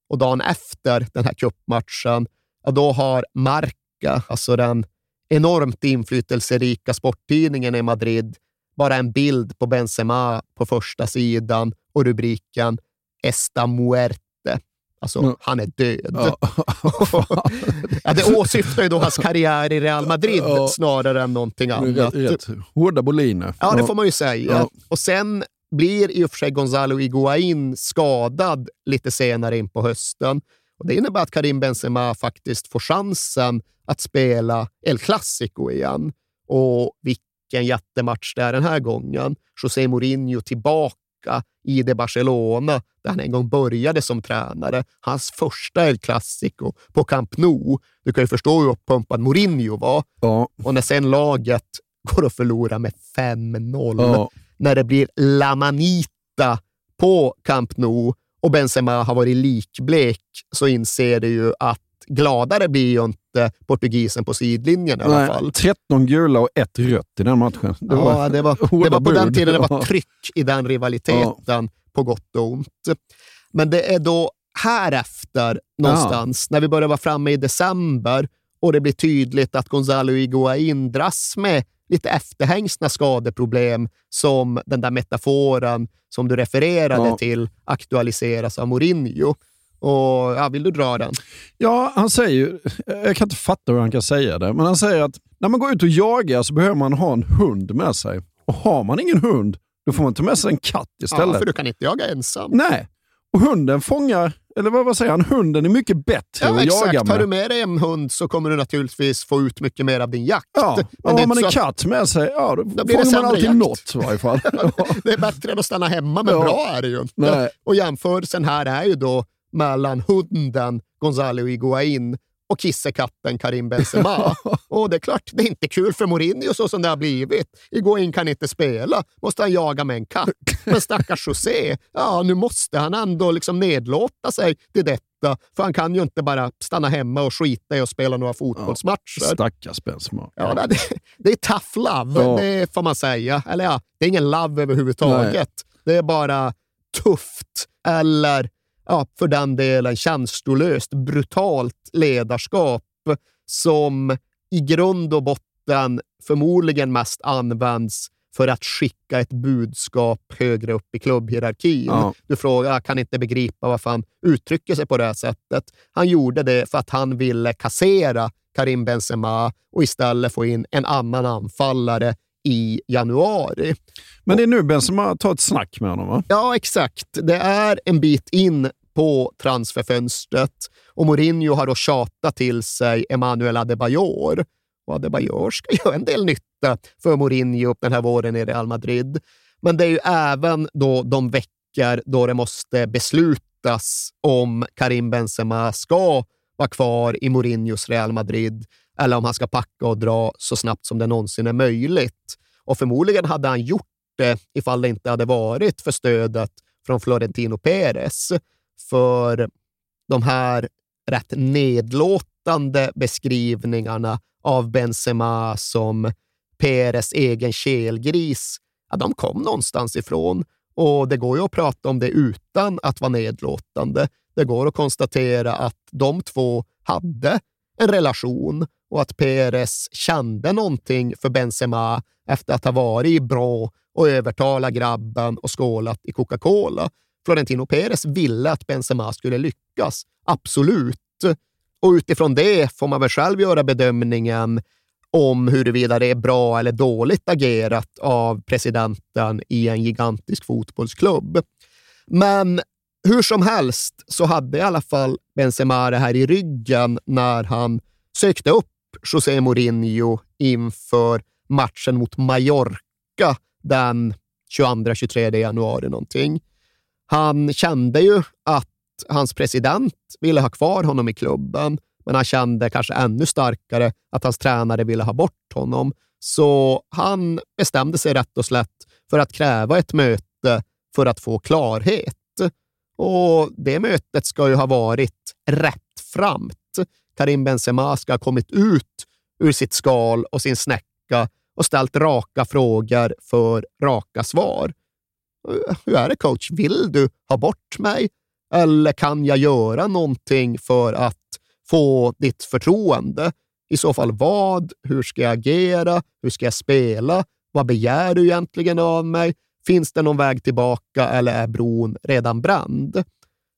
Och dagen efter den här cupmatchen, ja, då har Marca, alltså den enormt inflytelserika sporttidningen i Madrid, bara en bild på Benzema på första sidan och rubriken “Esta muerte”. Alltså, Mm. han är död. <laughs> Ja. Det åsyftar ju då hans karriär i Real Madrid snarare än någonting annat. hårda boliner. Ja, det får man ju säga. Och sen blir i och för sig Gonzalo Higuain skadad lite senare in på hösten. Och Det innebär att Karim Benzema faktiskt får chansen att spela El Clasico igen. Och vilken jättematch det är den här gången. José Mourinho tillbaka i det Barcelona där han en gång började som tränare. Hans första El Clasico på Camp Nou. Du kan ju förstå hur uppumpad Mourinho var. Ja. Och när sen laget går att förlora med 5-0, Ja. när det blir La Manita på Camp Nou och Benzema har varit likblek, så inser du ju att gladare blir ju inte portugisen på sidlinjen i alla Nej, fall. 13 gula och ett rött i den matchen. Det ja, det var, det var på den tiden det var Ja. tryck i den rivaliteten, på gott och ont. Men det är då här efter någonstans, när vi börjar vara framme i december och det blir tydligt att Gonzalo Higuain dras med lite efterhängsna skadeproblem som den där metaforen som du refererade Ja. till aktualiseras av Mourinho. Och, ja, vill du dra den? Ja, han säger ju, jag kan inte fatta hur han kan säga det, men han säger att när man går ut och jagar så behöver man ha en hund med sig. Och har man ingen hund, då får man ta med sig en katt istället. Ja, för du kan inte jaga ensam. Nej, och hunden fångar, eller vad, vad säger han, hunden är mycket bättre Ja, att jaga exakt. med. Har du med dig en hund så kommer du naturligtvis få ut mycket mer av din jakt. Ja, och det är har man en katt med sig, ja, då, det fångar man alltid jakt. något i varje fall. <laughs> Det är bättre än att stanna hemma, men Ja. bra är det ju inte. Nej. Och jämförelsen här är ju då mellan hunden Gonzalo Higuain och kissekatten Karim Benzema. <laughs> och det är klart, det är inte kul för Mourinho så som det har blivit. Higuain kan inte spela, måste han jaga med en katt. Men stackars José, ja nu måste han ändå liksom nedlåta sig till detta, för han kan ju inte bara stanna hemma och skita i att spela några fotbollsmatcher. Stackars Benzema. Ja, det, det är tough love, Ja. det får man säga. Eller ja, det är ingen love överhuvudtaget. Det är bara tufft, eller ja, för den delen känslolöst, brutalt ledarskap som i grund och botten förmodligen mest används för att skicka ett budskap högre upp i klubbhierarkin. Ja. Du frågar, jag kan inte begripa varför han uttrycker sig på det här sättet. Han gjorde det för att han ville kassera Karim Benzema och istället få in en annan anfallare i januari. Men det är nu Benzema tar ett snack med honom va? Ja, exakt. Det är en bit in på transferfönstret och Mourinho har då tjatat till sig Emmanuel Adebayor. Och Adebayor ska <laughs> göra en del nytta för Mourinho den här våren i Real Madrid. Men det är ju även då de veckor då det måste beslutas om Karim Benzema ska vara kvar i Mourinhos Real Madrid eller om han ska packa och dra så snabbt som det någonsin är möjligt. Och förmodligen hade han gjort det ifall det inte hade varit för stödet från Florentino Perez. För de här rätt nedlåtande beskrivningarna av Benzema som Perez egen kelgris, ja, de kom någonstans ifrån. Och det går ju att prata om det utan att vara nedlåtande. Det går att konstatera att de två hade en relation och att Perez kände någonting för Benzema efter att ha varit i bra och övertala grabben och skålat i Coca-Cola. Florentino Perez ville att Benzema skulle lyckas, absolut. Och utifrån det får man väl själv göra bedömningen om huruvida det är bra eller dåligt agerat av presidenten i en gigantisk fotbollsklubb. Men hur som helst så hade i alla fall Benzema det här i ryggen när han sökte upp José Mourinho inför matchen mot Mallorca den 22-23 januari någonting. Han kände ju att hans president ville ha kvar honom i klubben, men han kände kanske ännu starkare att hans tränare ville ha bort honom. Så han bestämde sig rätt och slätt för att kräva ett möte för att få klarhet. Och det mötet ska ju ha varit rättframt. Karim Benzema ska ha kommit ut ur sitt skal och sin snäcka och ställt raka frågor för raka svar. Hur är det coach? Vill du ha bort mig? Eller kan jag göra någonting för att få ditt förtroende? I så fall vad? Hur ska jag agera? Hur ska jag spela? Vad begär du egentligen av mig? Finns det någon väg tillbaka eller är bron redan bränd?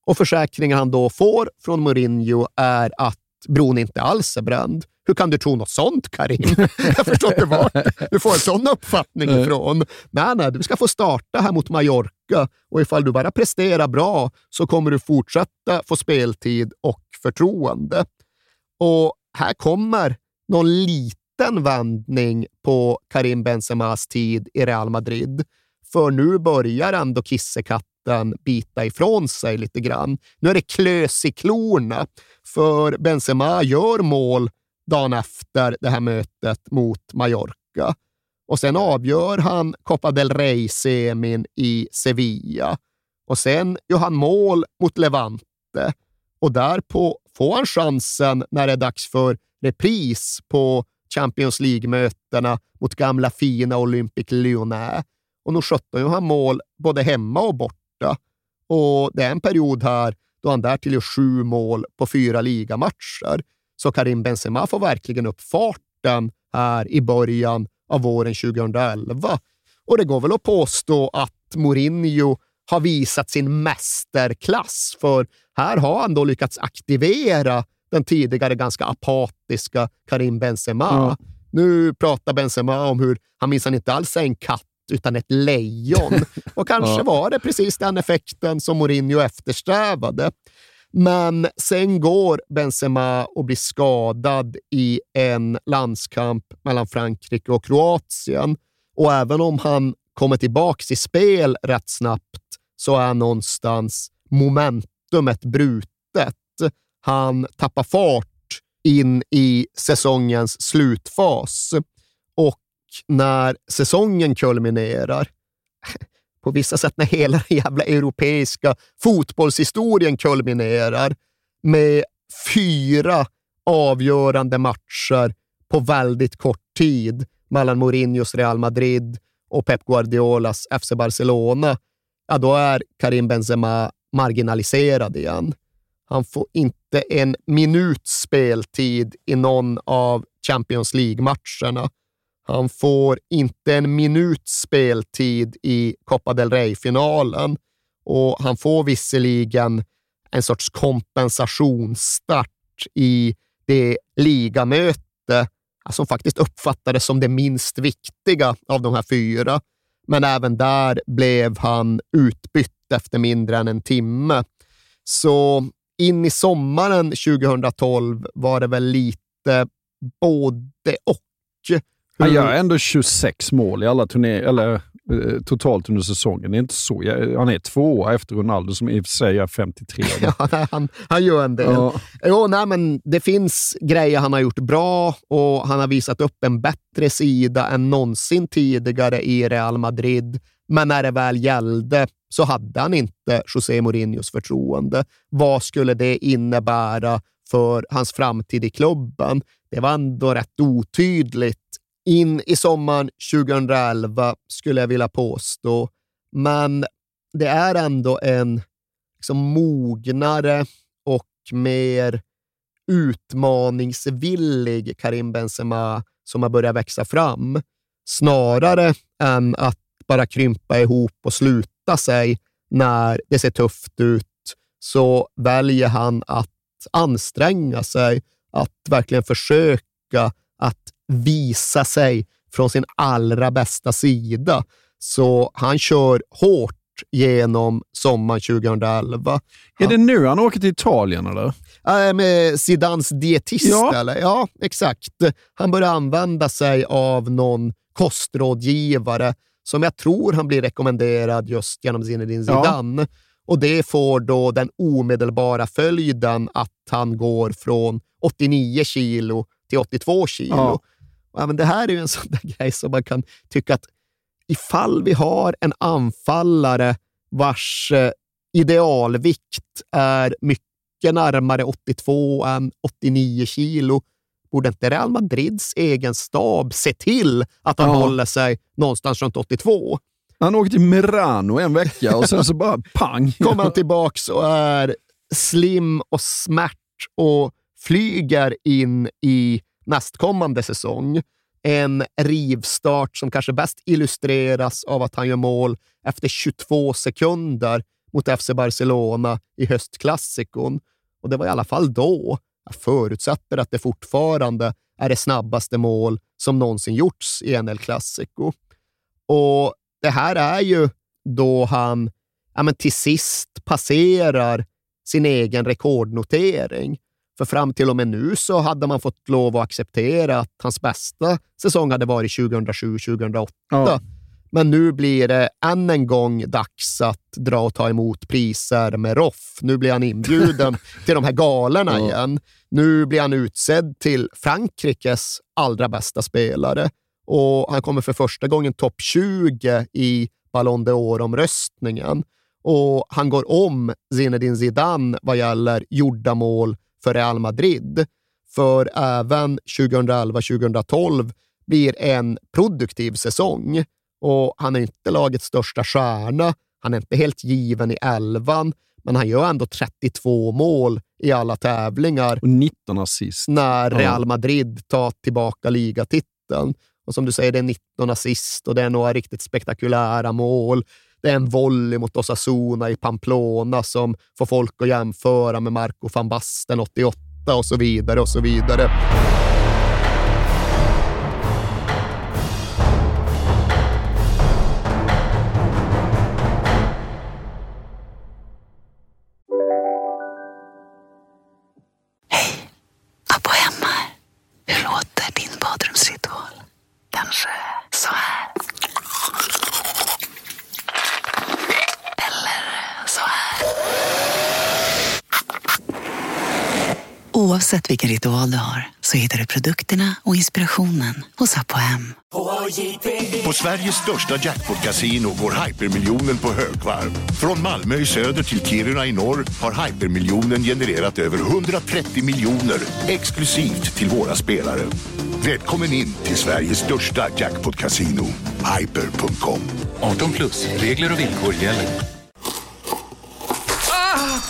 Och försäkringen han då får från Mourinho är att bron inte alls är bränd. Hur kan du tro något sånt, Karim? <laughs> Jag förstår inte vart du får en sån uppfattning ifrån. Nej, nej, du ska få starta här mot Mallorca och ifall du bara presterar bra så kommer du fortsätta få speltid och förtroende. Och här kommer någon liten vändning på Karim Benzemas tid i Real Madrid för nu börjar ändå kissekatten bita ifrån sig lite grann. Nu är det klös i klorna, för Benzema gör mål dagen efter det här mötet mot Mallorca. Och sen avgör han Copa del Rey-semin i Sevilla. Och sen gör han mål mot Levante. Och därpå får han chansen när det är dags för repris på Champions League-mötena mot gamla fina Olympic Lyonnais. Och nu sjutton han mål både hemma och borta. Och det är en period här då han därtill gör sju mål på fyra ligamatcher. Så Karim Benzema får verkligen upp farten här i början av våren 2011. Och det går väl att påstå att Mourinho har visat sin mästerklass, för här har han då lyckats aktivera den tidigare ganska apatiska Karim Benzema. Ja. Nu pratar Benzema om hur han minsann inte alls är en katt utan ett lejon. <laughs> Och kanske var det precis den effekten som Mourinho eftersträvade. Men sen går Benzema och blir skadad i en landskamp mellan Frankrike och Kroatien. Och även om han kommer tillbaka i spel rätt snabbt så är någonstans momentumet brutet. Han tappar fart in i säsongens slutfas när säsongen kulminerar, <laughs> på vissa sätt när hela den jävla europeiska fotbollshistorien kulminerar med fyra avgörande matcher på väldigt kort tid mellan Mourinhos Real Madrid och Pep Guardiolas FC Barcelona, ja, då är Karim Benzema marginaliserad igen. Han får inte en minuts speltid i någon av Champions League-matcherna. Han får inte en minuts speltid i Copa del Rey-finalen och han får visserligen en sorts kompensationsstart i det ligamöte som faktiskt uppfattades som det minst viktiga av de här fyra. Men även där blev han utbytt efter mindre än en timme. Så in i sommaren 2012 var det väl lite både och. Han gör ändå 26 mål i alla turnéer, eller eh, totalt under säsongen. Det är inte så. Han är tvåa efter Ronaldo som i och för sig är 53. <laughs> ja, han, han gör en del. Ja. Jo, nej, men det finns grejer han har gjort bra och han har visat upp en bättre sida än någonsin tidigare i Real Madrid. Men när det väl gällde så hade han inte José Mourinhos förtroende. Vad skulle det innebära för hans framtid i klubben? Det var ändå rätt otydligt in i sommaren 2011, skulle jag vilja påstå. Men det är ändå en liksom, mognare och mer utmaningsvillig Karim Benzema som har börjat växa fram, snarare än att bara krympa ihop och sluta sig när det ser tufft ut, så väljer han att anstränga sig, att verkligen försöka att visa sig från sin allra bästa sida. Så han kör hårt genom sommaren 2011. Är det nu han åker till Italien eller? Äh, med Zidans dietist ja. eller? Ja, exakt. Han börjar använda sig av någon kostrådgivare som jag tror han blir rekommenderad just genom Zinedine Zidane. Ja. Och det får då den omedelbara följden att han går från 89 kilo till 82 kilo. Ja. Och även det här är ju en <laughs> sån där grej som man kan tycka att ifall vi har en anfallare vars eh, idealvikt är mycket närmare 82 än 89 kilo, borde inte Real Madrids egen stab se till att han ja. håller sig någonstans runt 82? Han åkte till Merano en vecka och sen så bara <laughs> pang. Kommer han tillbaks och är slim och smärt och flyger in i nästkommande säsong. En rivstart som kanske bäst illustreras av att han gör mål efter 22 sekunder mot FC Barcelona i höstklassikon. Och det var i alla fall då. Jag förutsätter att det fortfarande är det snabbaste mål som någonsin gjorts i en El Clasico. Och det här är ju då han ja, men till sist passerar sin egen rekordnotering. För fram till och med nu så hade man fått lov att acceptera att hans bästa säsong hade varit 2007-2008. Ja. Men nu blir det än en gång dags att dra och ta emot priser med Roff. Nu blir han inbjuden <laughs> till de här galorna igen. Nu blir han utsedd till Frankrikes allra bästa spelare och han kommer för första gången topp 20 i Ballon d'Or-omröstningen. Och han går om Zinedine Zidane vad gäller gjorda mål för Real Madrid. För även 2011-2012 blir en produktiv säsong och han är inte lagets största stjärna. Han är inte helt given i elvan, men han gör ändå 32 mål i alla tävlingar. Och 19 assist. När Real Madrid tar tillbaka ligatiteln. Och som du säger, det är 19 assist och det är några riktigt spektakulära mål. Det är en volley mot Osasuna i Pamplona som får folk att jämföra med Marco van Basten 88 och så vidare och så vidare. Oavsett vilken ritual du har så hittar du produkterna och inspirationen hos Apohem. På Sveriges största jackpot-kasino går hypermiljonen på högvarv. Från Malmö i söder till Kiruna i norr har hypermiljonen genererat över 130 miljoner exklusivt till våra spelare. Välkommen in till Sveriges största jackpot-kasino, hyper.com. 18 plus, regler och villkor gäller.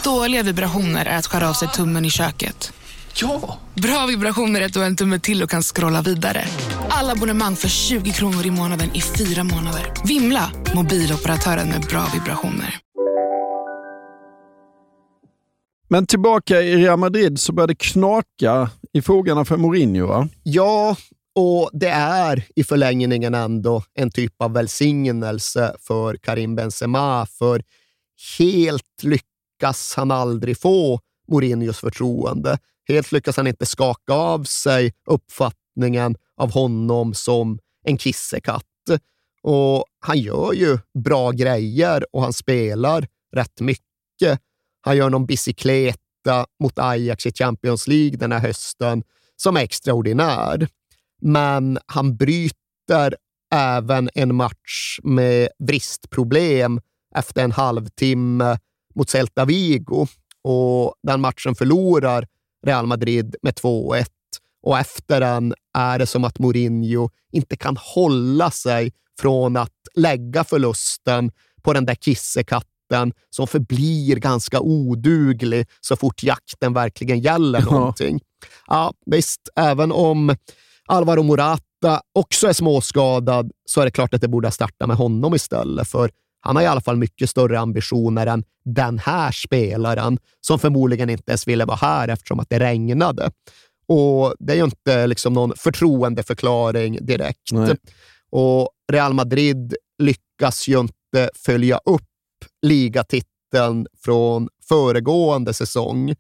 Dåliga vibrationer är att skära av sig tummen i köket. Ja! Bra vibrationer är att du har en tumme till och kan scrolla vidare. Alla abonnemang för 20 kronor i månaden i fyra månader. Vimla! Mobiloperatören med bra vibrationer. Men tillbaka i Real Madrid så börjar det knaka i fogarna för Mourinho, va? Ja, och det är i förlängningen ändå en typ av välsignelse för Karim Benzema, för helt lyckas han aldrig få Mourinhos förtroende. Helt lyckas han inte skaka av sig uppfattningen av honom som en kissekatt. Och han gör ju bra grejer och han spelar rätt mycket. Han gör någon bicykleta mot Ajax i Champions League den här hösten som är extraordinär. Men han bryter även en match med vristproblem efter en halvtimme mot Celta Vigo och den matchen förlorar Real Madrid med 2-1 och efter den är det som att Mourinho inte kan hålla sig från att lägga förlusten på den där kissekatten som förblir ganska oduglig så fort jakten verkligen gäller Ja. någonting. Ja, visst, även om Alvaro Morata också är småskadad så är det klart att det borde starta med honom istället, för han har i alla fall mycket större ambitioner än den här spelaren som förmodligen inte ens ville vara här eftersom att det regnade. Och Det är ju inte liksom någon förtroendeförklaring direkt. Nej. Och Real Madrid lyckas ju inte följa upp ligatiteln från föregående säsong,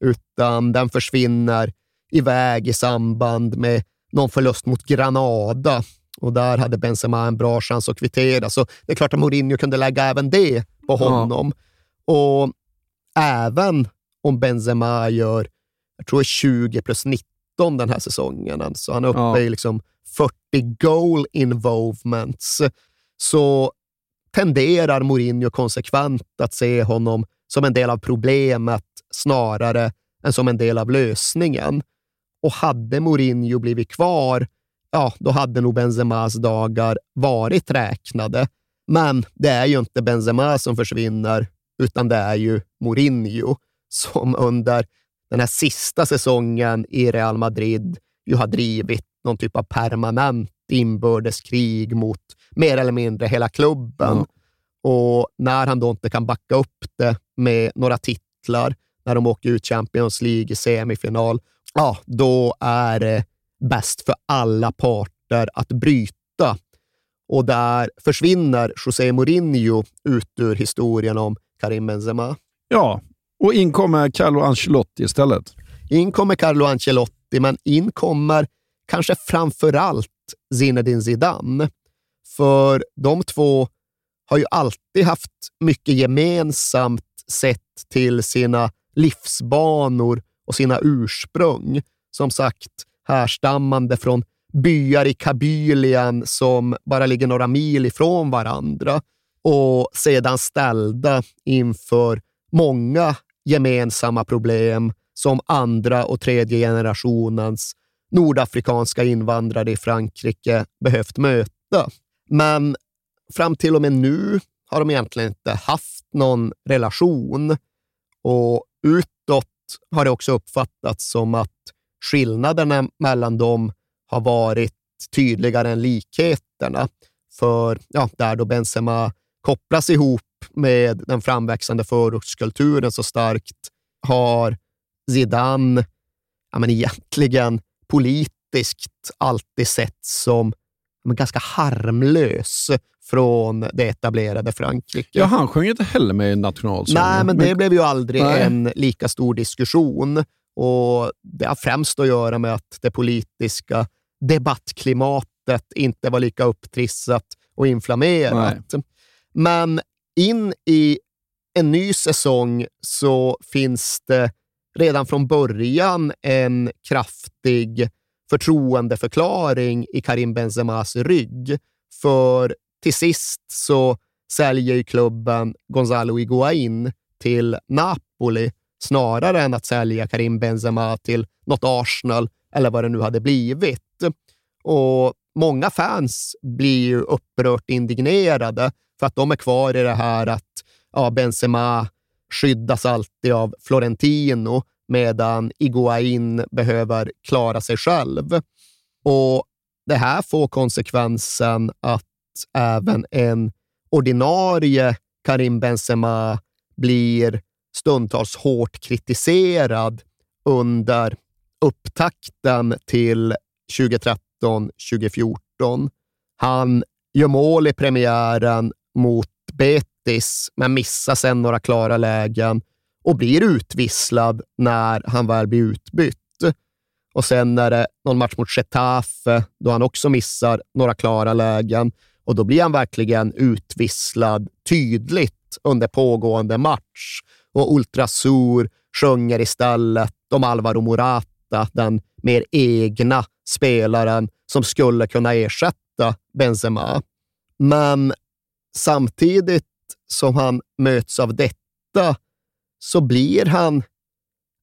utan den försvinner iväg i samband med någon förlust mot Granada. Och där hade Benzema en bra chans att kvittera, så det är klart att Mourinho kunde lägga även det på honom. Och även om Benzema gör, jag tror det är 20 plus 19 den här säsongen, alltså han är uppe Ja. i liksom 40 goal involvements, så tenderar Mourinho konsekvent att se honom som en del av problemet snarare än som en del av lösningen. Och hade Mourinho blivit kvar, ja, då hade nog Benzemas dagar varit räknade. Men det är ju inte Benzema som försvinner, utan det är ju Mourinho som under den här sista säsongen i Real Madrid ju har drivit någon typ av permanent inbördeskrig mot mer eller mindre hela klubben. Och när han då inte kan backa upp det med några titlar, när de åker ut Champions League i semifinal, ja, då är det bäst för alla parter att bryta. Och där försvinner José Mourinho ut ur historien om Karim Benzema. Ja, och in kommer Carlo Ancelotti istället. In kommer Carlo Ancelotti, men in kommer kanske framför allt Zinedine Zidane. För de två har ju alltid haft mycket gemensamt sett till sina livsbanor och sina ursprung. Som sagt, härstammande från byar i Kabylien som bara ligger några mil ifrån varandra och sedan ställda inför många gemensamma problem som andra och tredje generationens nordafrikanska invandrare i Frankrike behövt möta. Men fram till och med nu har de egentligen inte haft någon relation och utåt har det också uppfattats som att skillnaderna mellan dem har varit tydligare än likheterna. För ja, där då Benzema kopplas ihop med den framväxande förortskulturen så starkt har Zidane ja, men egentligen politiskt alltid sett som men ganska harmlös från det etablerade Frankrike. Ja, han sjöng inte heller med i nationalsången. Nej, men det blev ju aldrig Nej. en lika stor diskussion. Och Det har främst att göra med att det politiska debattklimatet inte var lika upptrissat och inflammerat. Nej. Men in i en ny säsong så finns det redan från början en kraftig förtroendeförklaring i Karim Benzemas rygg. För till sist så säljer klubben Gonzalo Higuain till Napoli snarare än att sälja Karim Benzema till något Arsenal eller vad det nu hade blivit. Och Många fans blir upprört indignerade för att de är kvar i det här att ja, Benzema skyddas alltid av Florentino medan Iguain behöver klara sig själv. Och Det här får konsekvensen att även en ordinarie Karim Benzema blir stundtals hårt kritiserad under upptakten till 2013-2014. Han gör mål i premiären mot Betis, men missar sen några klara lägen och blir utvisslad när han väl blir utbytt. Och sen är det någon match mot Getafe då han också missar några klara lägen och då blir han verkligen utvisslad tydligt under pågående match. Och Ultrasur sjunger istället om Alvaro Morata, den mer egna spelaren som skulle kunna ersätta Benzema. Men samtidigt som han möts av detta så blir han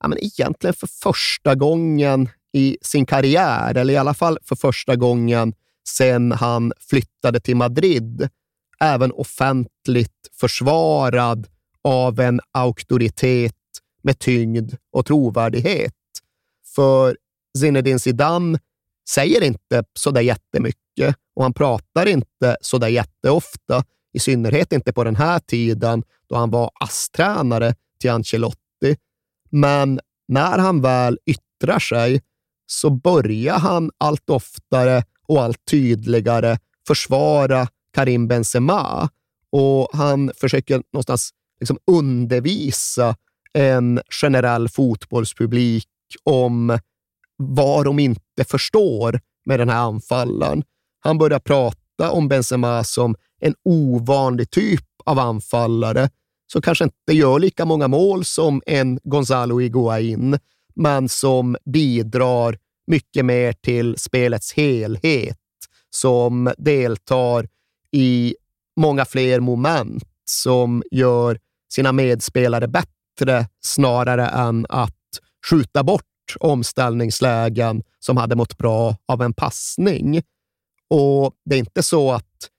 ja, men egentligen för första gången i sin karriär, eller i alla fall för första gången sedan han flyttade till Madrid, även offentligt försvarad av en auktoritet med tyngd och trovärdighet. För Zinedine Zidane säger inte så där jättemycket och han pratar inte så där jätteofta, i synnerhet inte på den här tiden då han var ASS-tränare till Ancelotti. Men när han väl yttrar sig så börjar han allt oftare och allt tydligare försvara Karim Benzema och han försöker någonstans liksom undervisa en generell fotbollspublik om vad de inte förstår med den här anfallaren. Han börjar prata om Benzema som en ovanlig typ av anfallare som kanske inte gör lika många mål som en Gonzalo Higuaín, men som bidrar mycket mer till spelets helhet, som deltar i många fler moment, som gör sina medspelare bättre snarare än att skjuta bort omställningslägen som hade mått bra av en passning. Och det är inte så att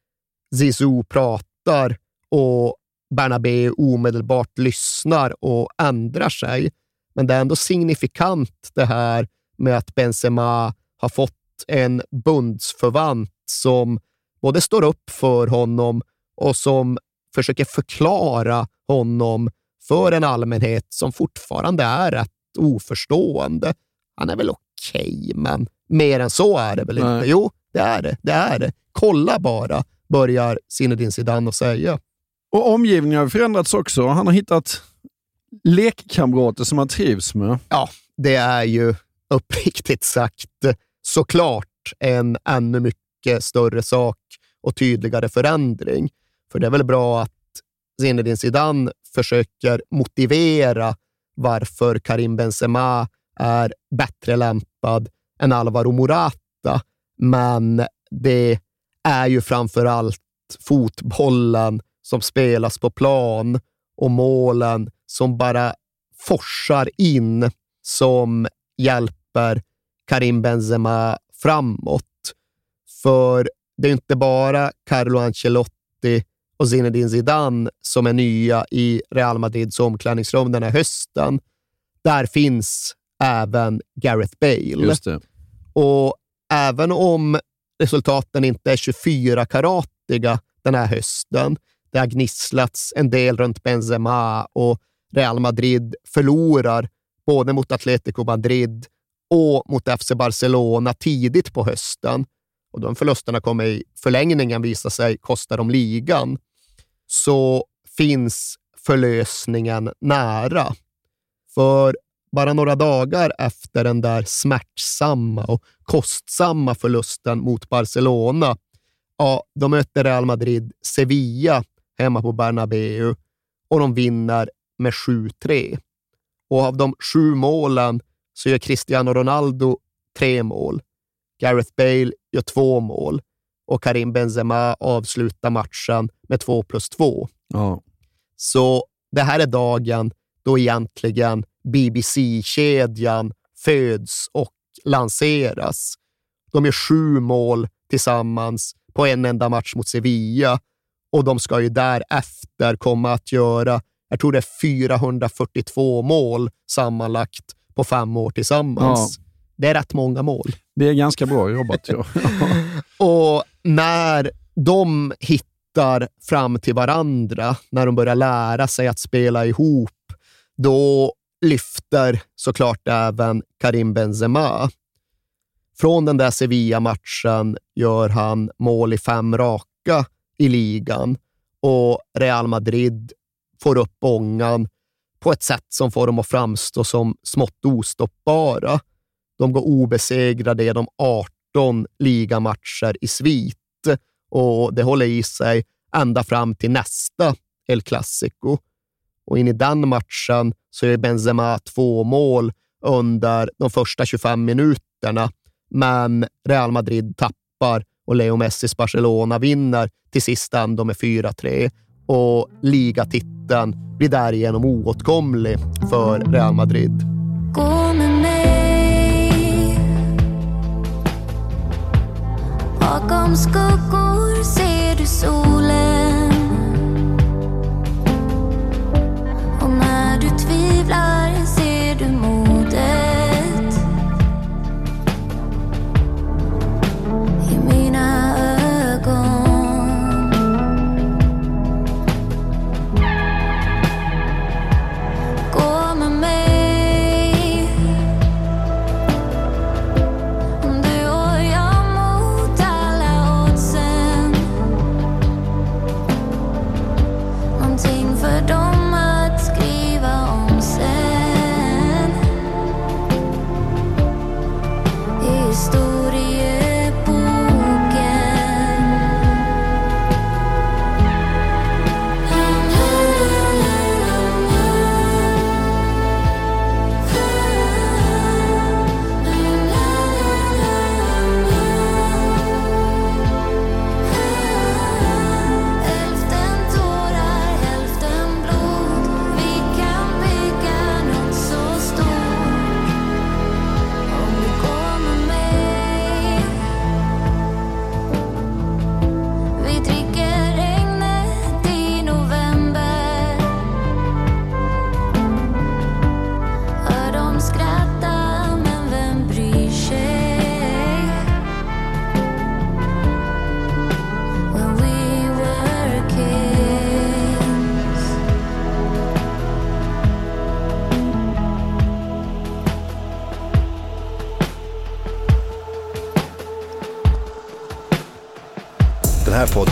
Zizou pratar och Bernabé omedelbart lyssnar och ändrar sig. Men det är ändå signifikant det här med att Benzema har fått en bundsförvant som både står upp för honom och som försöker förklara honom för en allmänhet som fortfarande är rätt oförstående. Han är väl okej, okay, men mer än så är det väl Nej. inte? Jo, det är det. Det är det. Kolla bara, börjar Zinedine Zidane att säga. Och omgivningen har förändrats också. Han har hittat lekkamrater som han trivs med. Ja, det är ju uppriktigt sagt såklart en ännu mycket större sak och tydligare förändring. För det är väl bra att Zinedine Zidane försöker motivera varför Karim Benzema är bättre lämpad än Alvaro Morata. Men det är ju framför allt fotbollen som spelas på plan och målen som bara forsar in som hjälper Karim Benzema framåt. För det är inte bara Carlo Ancelotti och Zinedine Zidane som är nya i Real Madrids omklädningsrum den här hösten. Där finns även Gareth Bale. Och även om resultaten inte är 24-karatiga den här hösten, det har gnisslats en del runt Benzema och Real Madrid förlorar både mot Atletico Madrid och mot FC Barcelona tidigt på hösten. Och de förlusterna kommer i förlängningen visa sig kosta dem ligan. Så finns förlösningen nära. För bara några dagar efter den där smärtsamma och kostsamma förlusten mot Barcelona, ja, de möter Real Madrid Sevilla hemma på Bernabeu och de vinner med 7-3. Och av de sju målen så gör Cristiano Ronaldo tre mål. Gareth Bale gör två mål och Karim Benzema avslutar matchen med två plus två. Ja. Så det här är dagen då egentligen BBC-kedjan föds och lanseras. De gör sju mål tillsammans på en enda match mot Sevilla och de ska ju därefter komma att göra, jag tror det är 442 mål sammanlagt på fem år tillsammans. Ja. Det är rätt många mål. Det är ganska bra jobbat. Ja. <laughs> och när de hittar fram till varandra, när de börjar lära sig att spela ihop, då lyfter såklart även Karim Benzema. Från den där Sevilla-matchen gör han mål i fem raka i ligan och Real Madrid får upp ångan på ett sätt som får dem att framstå som smått ostoppbara. De går obesegrade genom 18 ligamatcher i svit och det håller i sig ända fram till nästa El Clasico. Och in i den matchen så är Benzema två mål under de första 25 minuterna, men Real Madrid tappar och Leo Messis Barcelona vinner till sist ändå med 4-3 och ligatiteln blir därigenom oåtkomlig för Real Madrid. Bakom skuggor ser du solen.